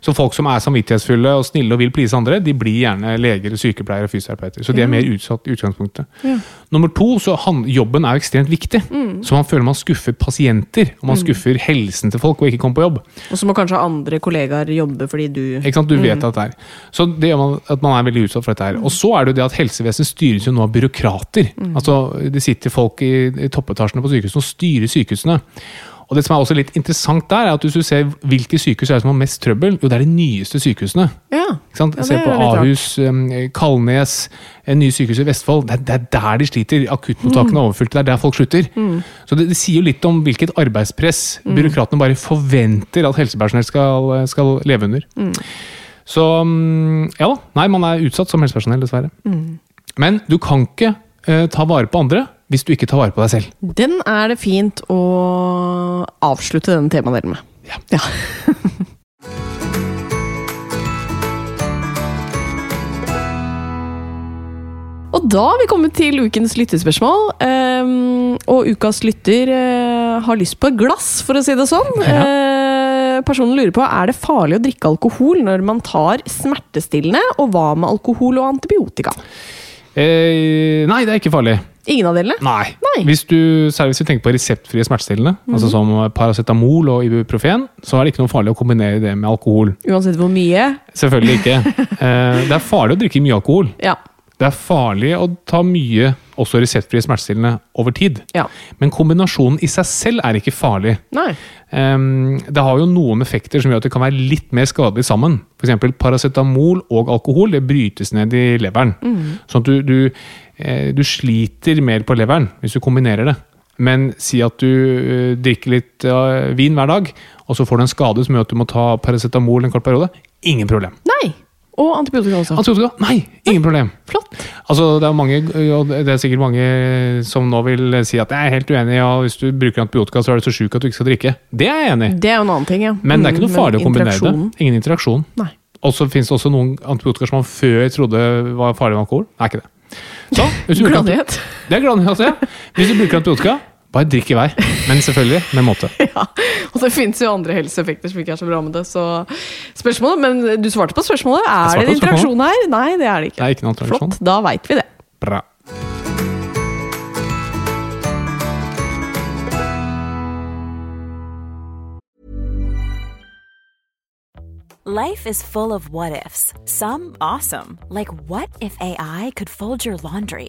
S1: Så folk som er samvittighetsfulle og snille og vil please andre, de blir gjerne leger, sykepleiere og fysioterapeuter. Så de er mer utsatt i utgangspunktet.
S2: Ja.
S1: Nummer to, så han, jobben er jo ekstremt viktig.
S2: Mm.
S1: Så man føler man skuffer pasienter, og man skuffer helsen til folk og ikke kommer på jobb.
S2: Og så må kanskje andre kollegaer jobbe fordi du
S1: Ikke sant? Du vet at det er. Så det gjør man, at man er veldig utsatt for dette her. Og så er det jo det at helsevesenet styres jo nå av byråkrater. Altså, Det sitter folk i, i toppetasjene på sykehusene og styrer sykehusene. Og det som er også litt interessant der, er at hvis du ser hvilke sykehus er det som har mest trøbbel, jo det er de nyeste sykehusene.
S2: Ja. Ja,
S1: Se på. Ahus, Kalnes, en nye sykehus i Vestfold. Det er, det er der de sliter. Akuttmottakene
S2: Mm.
S1: er overfylte. Det er der folk slutter. Så det, det sier jo litt om hvilket arbeidspress
S2: Mm.
S1: byråkratene bare forventer at helsepersonell skal, skal leve under.
S2: Mm.
S1: Så ja da. Nei, man er utsatt som helsepersonell, dessverre.
S2: Mm.
S1: Men du kan ikke ta vare på andre hvis du ikke tar vare på deg selv.
S2: Den er det fint å avslutte denne temadelen med.
S1: Ja.
S2: Ja. Og da har vi kommet til ukens lyttespørsmål. Um, og ukas lytter uh, har lyst på et glass, for å si det sånn. Eh, personen lurer på er det farlig å drikke alkohol når man tar smertestillende, og hva med alkohol og antibiotika?
S1: Eh, nei, det er ikke farlig.
S2: Ingen av delene?
S1: Nei.
S2: Nei.
S1: Hvis du særlig hvis vi tenker på reseptfrie smertestillende, altså som paracetamol og ibuprofen, så er det ikke noe farlig å kombinere det med alkohol.
S2: Uansett hvor mye?
S1: Selvfølgelig ikke. Eh, det er farlig å drikke mye alkohol.
S2: Ja.
S1: Det er farlig å ta mye også reseptfrie smertestillende over tid.
S2: Ja.
S1: Men kombinasjonen i seg selv er ikke farlig. Ehm, det har jo noen effekter som gjør at det kan være litt mer skadelig sammen. F.eks. paracetamol og alkohol det brytes ned i leveren. Sånn at du, du, eh, du sliter mer på leveren hvis du kombinerer det. Men si at du eh, drikker litt eh, vin hver dag, og så får du en skade som gjør at du må ta paracetamol en kort periode. Ingen problem.
S2: Nei! Og antibiotika også.
S1: Antibiotika? Nei, ingen problem.
S2: Flott.
S1: Altså, det er mange, det er sikkert mange som nå vil si at jeg er helt uenig, og hvis du bruker antibiotika, så er du så sjuk at du ikke skal drikke. Det er jeg enig i.
S2: Det er jo en annen ting, ja.
S1: Men det er ikke noe
S2: Mm,
S1: farlig å kombinere det. Ingen interaksjon.
S2: Nei.
S1: Og så finnes det også noen antibiotika som man før trodde var farlig med alkohol. Det er ikke det. Så, bruker. Det er gladhet, altså, ja. Hvis du bruker antibiotika, bare drikk i vei. Men selvfølgelig med måte.
S2: Ja. Og det fins jo andre helseeffekter som ikke er så bra med det. Så spørsmålet, Men du svarte på spørsmålet. Er det en interaksjon her? Nei, det er det ikke.
S1: Det er ikke noen interaksjon.
S2: Flott, da veit vi det.
S1: Bra.
S3: Life is full of what ifs. Some awesome, like what if AI could fold your laundry?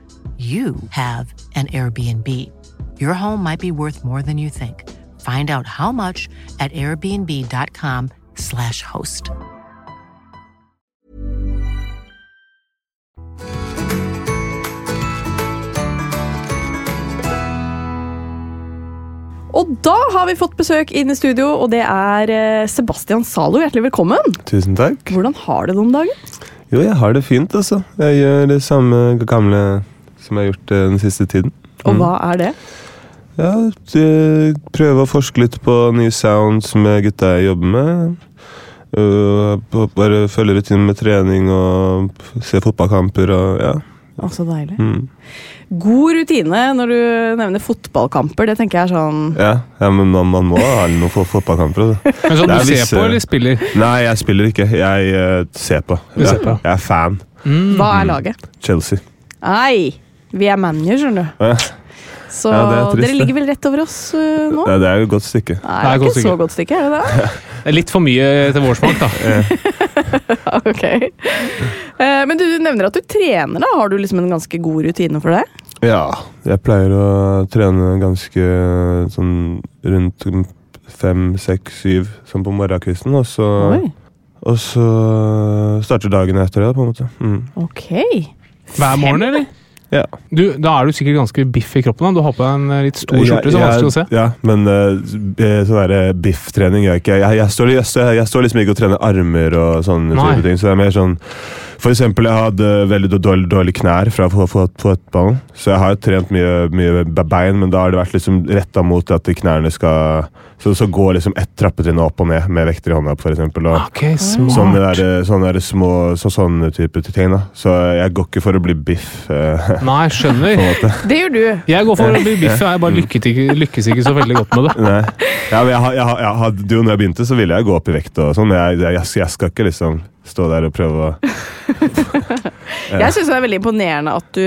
S4: you have an Airbnb. Your home might be worth more than you think. Find out how much at airbnb.com/slash host.
S2: Og da har vi fått besøk inn i studio, og det er eh, Sebastian Zalo. Hjertelig velkommen.
S5: Tusen takk.
S2: Hvordan har du det om dagen?
S5: Jo, jeg har det fint, altså. Jeg gjør det samme gamle som jeg har gjort eh, den siste tiden.
S2: Og hva er det?
S5: Ja, Prøve å forske litt på nye sounds med gutta jeg jobber med. Øh, bare følge rutinen med trening og se fotballkamper og ja.
S2: Å, så deilig.
S5: Mm.
S2: God rutine når du nevner fotballkamper. Det tenker jeg er sånn
S5: Ja, ja, men man, man må ha noen få fotballkamper. Altså.
S1: Men sånn
S5: Det
S1: du
S5: er
S1: ser
S5: visse-
S1: på eller spiller?
S5: Nei, jeg spiller ikke. Jeg uh, ser på.
S1: Du ser på.
S5: Jeg er fan.
S2: Hva er laget?
S5: Chelsea.
S2: Nei, vi er manager, skjønner du.
S5: Ja,
S2: Så
S5: Ja, er trist,
S2: dere ligger vel rett over oss uh, nå?
S5: det er jo et godt stykke.
S2: Nei,
S1: Det er
S2: ikke så godt stykke, er det det?
S1: Det er litt for mye til vår smak, da.
S2: ok. Uh, Men du nevner at du trener, da. Har du liksom en ganske god rutine for det?
S5: Ja, jeg pleier å trene ganske sånn rundt fem, seks, syv sånn på morgenkvisten. Og så,
S2: Oi,
S5: og så starter dagen etter det, på en måte. Mm.
S2: ok.
S1: Hver morgen, eller?
S5: Ja.
S1: Du, da er du sikkert ganske biff i kroppen. da. Du har på deg en eh, litt stor skjorte, så er vanskelig å se.
S5: Ja, men uh, sånn bifftrening gjør jeg ikke. Jeg, jeg, står, jeg, står, jeg står liksom ikke og trener armer og sånne
S1: Nei.
S5: type ting. Så det er mer sånn For eksempel, jeg hadde veldig dårlig, dårlig knær fra fot- fot- fotballen. Så jeg har trent mye, mye bein, men da har det vært liksom retta mot at knærne skal Så, så går liksom ett trappetrinn opp og ned med vekter i hånda, for eksempel. Og,
S1: Ok, smart.
S5: Sånne, der, sånne der små så, sånne type ting. da Så jeg går ikke for å bli biff. eh,
S1: Nei, skjønner.
S2: Det gjør du.
S1: Jeg går for å bli biff, jeg bare lykkes ikke, lykkes ikke så veldig godt med det.
S5: Nei. Ja, men jeg, jeg, jeg, hadde jo når jeg begynte, så ville jeg gå opp i vekt, og sånn, men jeg, jeg, jeg skal ikke liksom stå der og prøve å
S2: Jeg syns det er veldig imponerende at du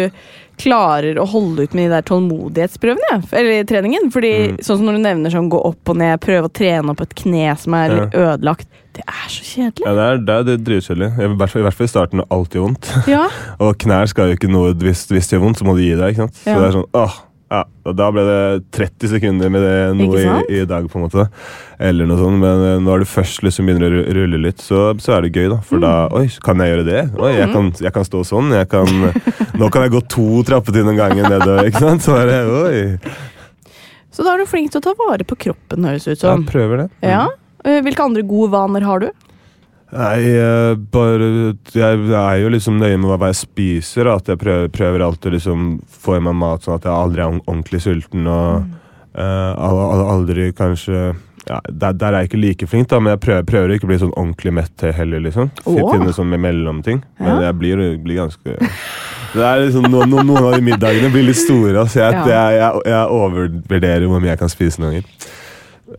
S2: klarer å holde ut med de der tålmodighetsprøvene. ja. Eller treningen. Fordi
S5: Mm.
S2: sånn som når du nevner sånn gå opp og ned, prøve å trene opp et kne som er ja. ødelagt. Det er så kjedelig.
S5: Ja, det er, det er det dritkjedelig. I hvert fall- I hvert fall i starten når alt gjør vondt.
S2: Ja.
S5: Og knær skal jo ikke noe Hvis, hvis det gjør vondt, så må du gi deg. ikke sant? Så det er sånn åh, Ja, og Da ble det 30 sekunder med det
S2: nå
S5: i, i dag, på en måte. Eller noe sånt. Men eh, når du først liksom begynner å ru- rulle litt, så, så er det gøy, da. For da
S2: Mm.
S5: Oi, kan jeg gjøre det? Oi, jeg kan, jeg kan stå sånn. Kan, nå kan jeg gå to trappetrinn om gangen nedover. ikke sant? Så er det, oi.
S2: Så da er du flink til å ta vare på kroppen, høres ut som.
S5: Ja, prøver det.
S2: Ja. Eh, Hvilke andre gode vaner har du?
S5: Nei, eh, bare Jeg er jo liksom nøye med hva jeg spiser. At jeg prøver, prøver alltid å liksom få i meg mat sånn at jeg aldri er ordentlig sulten. Og mm. al- aldri kanskje ja, der, der er jeg ikke like flink, da, men jeg prøver, prøver å ikke bli sånn ordentlig mett heller. liksom. Finne sånn med mellomting. Men
S2: Ja.
S5: jeg blir, blir ganske det er liksom, no, no, Noen av de middagene blir litt store. Altså, jeg,
S2: Ja.
S5: jeg, jeg, jeg overvurderer hvor mye jeg kan spise noen ganger.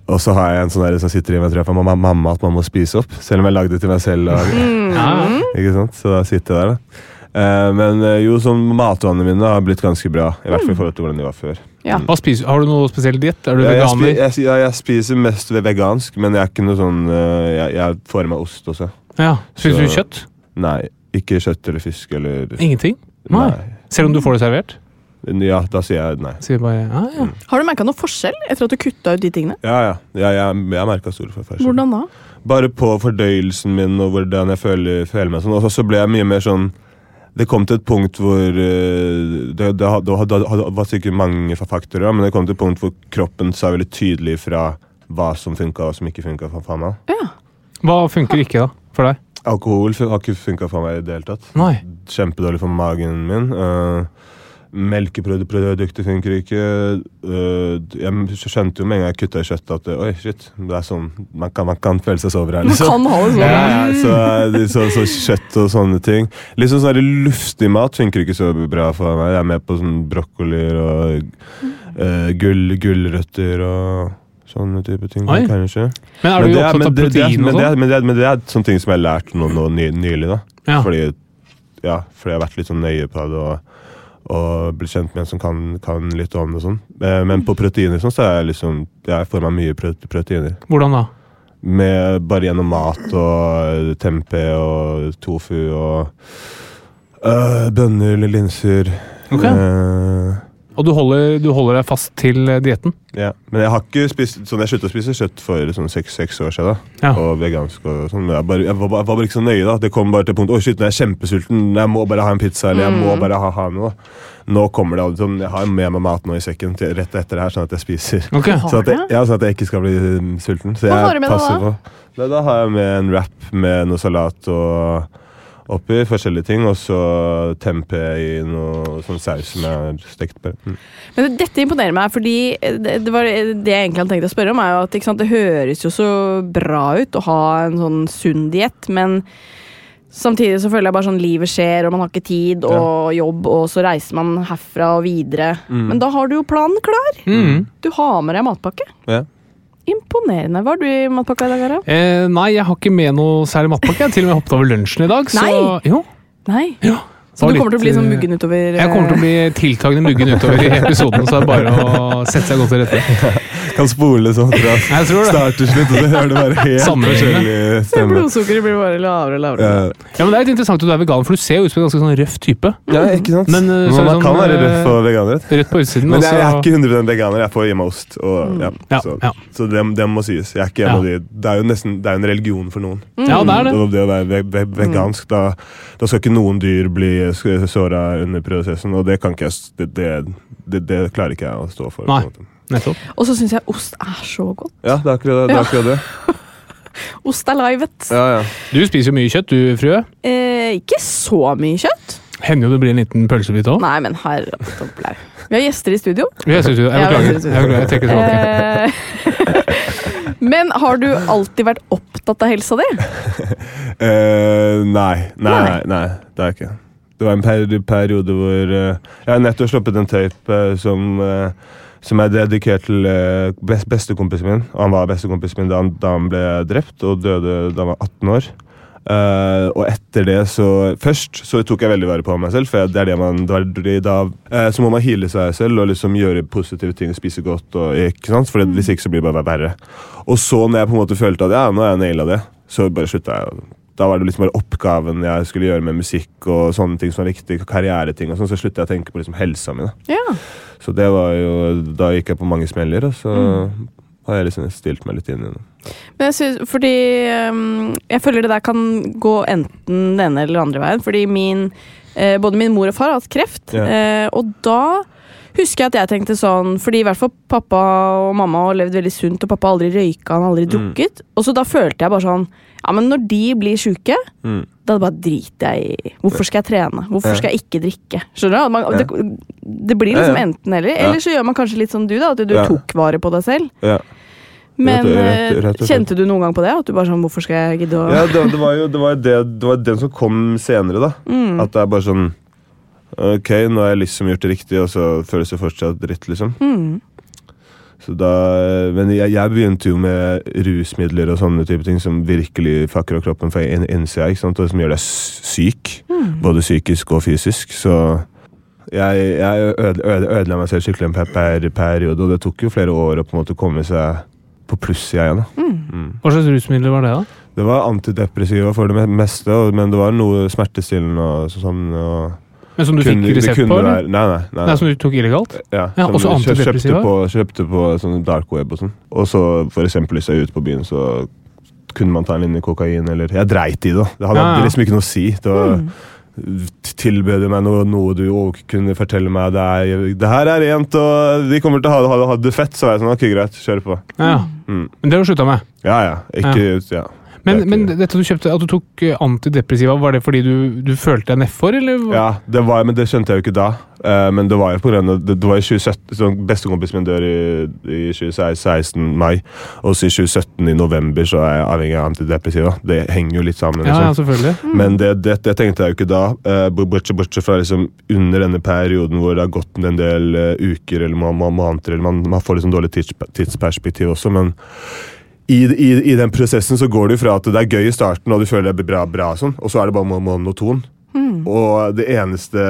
S5: Og så har jeg en sånn der som sitter i meg for mamma, mamma at man må spise opp. Selv om jeg lagde det til meg selv. Og,
S1: mm.
S5: ikke sant? Så da sitter jeg der, da. Eh, men eh, jo, sånn matvanene mine har blitt ganske bra. I hvert fall i forhold til hvordan de var før.
S2: Ja.
S1: Hva spiser, har du noe spesiell diett? Er du
S5: Jeg, jeg, spi, jeg, ja, jeg spiser mest vegansk, men jeg er ikke noe sånn eh, jeg, jeg får i meg ost også.
S1: Ja. Spiser du kjøtt?
S5: Nei, ikke kjøtt eller fisk eller
S1: Ingenting? Nei. Selv om du får det servert?
S5: Ja, da sier jeg nei.
S1: Sier bare ja, mm.
S2: Har du merka noe forskjell etter at du kutta ut de tingene?
S5: Ja, ja. ja jeg, jeg merka stor forskjell.
S2: Hvordan da?
S5: Bare på fordøyelsen min og hvordan jeg føler, føler meg. sånn. Og så ble jeg mye mer sånn Det kom til et punkt hvor eh, Det, det, det, det var sikkert mange faktorer, men det kom til et punkt hvor kroppen sa veldig tydelig fra hva som funka og som ikke funka for meg.
S2: Ja.
S1: Hva funker ikke, da? For deg?
S5: Alkohol har ikke funka for meg i det hele tatt.
S1: Nei.
S5: Kjempedårlig for magen min. Uh, Melkeprodukter funker ikke. Eh, jeg skjønte jo med en gang jeg kutta i kjøttet at oi, shit, det er sånn man kan, man kan føle seg sover her. Liksom.
S2: Man kan ha det sånn.
S5: Ja, ja, så, så, så kjøtt og sånne ting. Litt sånn sånn luftig mat funker ikke så bra for meg. Jeg er med på sånn brokkolier og uh, gull, gulrøtter og sånne type ting.
S1: Oi.
S5: kanskje.
S1: Men er du
S5: det
S1: opptatt av protein og
S5: det
S1: sånn?
S5: Men det er- men det er sånne ting som jeg har lært nå, nå ny, nylig. da.
S1: Ja.
S5: Fordi, ja, fordi jeg har vært litt sånn nøye på det og, og bli kjent med en som kan, kan litt om det. og sånn. Eh, Men på proteiner sånn, så er jeg liksom, jeg får meg mye proteiner.
S1: Hvordan da?
S5: Med bare gjennom mat og tempeh og tofu og øh, bønner eller linser.
S1: Ok.
S5: Eh,
S1: Og du holder, du holder deg fast til eh, dietten?
S5: ja. Men jeg har ikke spist sånn, jeg sluttet å spise kjøtt for sånn seks, år siden.
S1: Ja.
S5: Og vegansk og sånn. Jeg, bare, jeg, var, var bare ikke så nøye. da Det kom bare til punkt Å shit, nå er jeg kjempesulten. Jeg må bare ha en pizza eller jeg må bare ha, ha noe. Nå kommer det aldri sånn Jeg har med meg mat nå i sekken til, rett etter det her, sånn at jeg spiser.
S1: Ok.
S2: Har
S5: at jeg, ja, sånn at jeg ikke skal bli um, sulten. Så
S2: Hva
S5: jeg
S2: har du med deg
S5: passer
S2: da?
S5: på. Da, da har jeg med en wrap med noe salat og oppi forskjellige ting, og så tempeh i noe sånn saus som jeg har stekt på. Mm.
S2: Men dette imponerer meg, fordi det, det, var, det jeg egentlig hadde tenkt å spørre om, er jo at ikke sant, det høres jo så bra ut å ha en sånn sunn diett, men samtidig så føler jeg bare sånn livet skjer, og man har ikke tid, og jobb, og så reiser man herfra og videre. Men da har du jo planen klar.
S1: Mm.
S2: Du har med deg matpakke.
S5: Ja.
S2: Imponerende. Hva har du i matpakka i dag, Harald?
S1: Eh, nei, jeg har ikke med noe særlig matpakke. Jeg har til og med hoppet over lunsjen i dag. Så,
S2: Nei.
S1: jo,
S2: Nei.
S1: ja.
S2: Så du kommer til å bli sånn
S1: eh,
S2: muggen utover
S1: Jeg kommer til å bli tiltagende muggen utover i episoden, så det er bare å sette seg godt til rette.
S5: Kan spole sånn fra
S1: Jeg tror det.
S5: start til slutt, og så hører du bare helt
S1: Samme skjønne.
S5: forskjellig
S2: eh. Blodsukkeret blir bare lavere og lavere.
S5: Ja,
S1: Ja, men Det er litt interessant at du er veganer, for du ser jo ut som en ganske sånn røff type.
S5: ja, ikke sant?
S1: Men, eh, så er
S5: man
S1: det
S5: kan
S1: sånn,
S5: være
S1: eh,
S5: røff og veganer.
S1: Rødt på utsiden.
S5: Men jeg, jeg er ikke 100 veganer. Jeg får i meg ost. Og, ja,
S1: Ja,
S5: så
S1: ja.
S5: så det, det må sies. Jeg er ikke en
S1: Ja.
S5: av de, det er jo nesten det er en religion for noen.
S1: Ja, det er det.
S5: Og det å være ve ve vegansk, da, da skal ikke noen dyr bli såra under prosessen. Og det kan ikke jeg det, det, det, det klarer ikke jeg å stå for. på
S1: Nei. Nettopp.
S2: Og så syns jeg ost er så godt.
S5: Ja, det er akkurat det. det, er akkurat det.
S2: Ost er livet.
S5: Ja, ja.
S1: Du spiser jo mye kjøtt, du, frue.
S2: Eh, ikke så mye kjøtt.
S1: Hender jo det blir en liten pølsebit òg.
S2: Nei, men herre. Vi har gjester i studio.
S1: Synes jo- jeg
S2: Ja,
S1: beklager.
S2: jeg
S1: beklager. jeg trekker tilbake.
S2: Eh, men har du alltid vært opptatt av helsa di?
S5: Uh, nei, nei,
S2: Nei.
S5: nei, det er jeg ikke. Det var en periode hvor uh, Jeg har nettopp sluppet en tape uh, som, eh, som er dedikert til uh, best, bestekompisen min. Og han var bestekompisen min da han, da han ble drept og døde da han var 18 år. Uh, og etter det så Først så tok jeg veldig vare på meg selv, for det er det man da, uh, Så må man heale seg selv og liksom gjøre positive ting, spise godt. Og, ikke sant? For Hvis ikke så blir det bare verre. Og så når jeg på en måte følte at ja, nå har jeg naila det, så bare slutta jeg. Da var det liksom bare oppgaven jeg skulle gjøre med musikk og sånne ting som var viktig, karriereting og sånn, så slutta jeg å tenke på liksom helsa mi.
S2: Ja.
S5: Så det var jo Da gikk jeg på mange smeller, og så har jeg liksom stilt meg litt inn i det.
S2: Men jeg synes, fordi øhm, Jeg føler det der kan gå enten den ene eller andre veien. Fordi min eh, Både min mor og far har hatt kreft.
S5: Ja.
S2: Eh, og da husker jeg at jeg tenkte sånn Fordi i hvert fall pappa og mamma har levd veldig sunt, og pappa har aldri røyka, han har aldri
S5: Mm.
S2: drukket. Og så da følte jeg bare sånn Ja, men når de blir sjuke,
S5: Mm.
S2: Da bare driter jeg i Hvorfor skal jeg trene? Hvorfor skal jeg ikke drikke? Skjønner du? Man, det, det blir liksom
S5: Ja, ja.
S2: enten eller. Eller så gjør man kanskje litt som du, da. At du tok vare på deg selv.
S5: Ja.
S2: Men
S5: Rett- rett-
S2: eh,
S5: rett
S2: kjente du noen gang på det? At du bare sånn Hvorfor skal jeg gidde å
S5: Ja, det, det var jo det var det, det var den som kom senere, da.
S2: Mm.
S5: At det er bare sånn Ok, nå har jeg liksom gjort det riktig, og så føles det fortsatt dritt, liksom.
S2: Mm.
S5: Så da, men jeg, jeg begynte jo med rusmidler og sånne type ting som virkelig fucker opp kroppen fra in- innsida, ikke sant? og som gjør deg syk. syk. Både psykisk og fysisk. Så jeg, jeg øde, øde, ødela meg selv skikkelig en per, per periode, og det tok jo flere år å på en måte komme seg på plussida igjen. da. Mm.
S1: Hva slags rusmidler var det, da?
S5: Det var antidepressiva for det meste, men det var noe smertestillende og sånn. Og
S1: Men Som du
S5: kunne-
S1: fikk resept på?
S5: være- Nei, nei. nei,
S1: Nei, Som du tok illegalt?
S5: ja,
S1: Ja, også antidepressiva?
S5: Kjøpte på, kjøpte på sånn dark web og sånn. Og så for eksempel hvis jeg er ute på byen, så kunne man ta en linje kokain, eller Jeg dreit i det. Det hadde
S1: Ja, ja.
S5: liksom ikke noe å si. Det var, Tilbød du meg noe, noe du kunne fortelle meg det, er, det her er rent, og de kommer til å ha, ha, ha det fett, så var jeg sånn Ok, greit, kjør på.
S1: Ja, ja.
S5: Mm.
S1: Men det har du slutta med?
S5: Ja, ja. Ikke ja.
S1: Men,
S5: Det
S1: men dette du kjøpte, at du tok eh, antidepressiva, var det fordi du, du følte deg nedfor, eller?
S5: Ja, det var, men det skjønte jeg jo ikke da. Uh, men det var jo på grunn av Det, det var i 2017 sånn, Bestekompisen min dør i, i 2016 mai, og så i 2017 i november så er jeg avhengig av antidepressiva. Det henger jo litt sammen.
S1: Ja, ja,
S5: Liksom.
S1: selvfølgelig.
S5: Men det, det, det tenkte jeg jo ikke da. Uh, Bortsett bortsett fra liksom under denne perioden hvor det har gått en del uh, uker eller må- må- måneder, eller man, man får liksom dårlig tids, tidsperspektiv også, men i, i, I den prosessen så går det fra at det er gøy i starten, og du føler det blir bra, bra og sånn, og så er det bare monoton. monoton. Og det eneste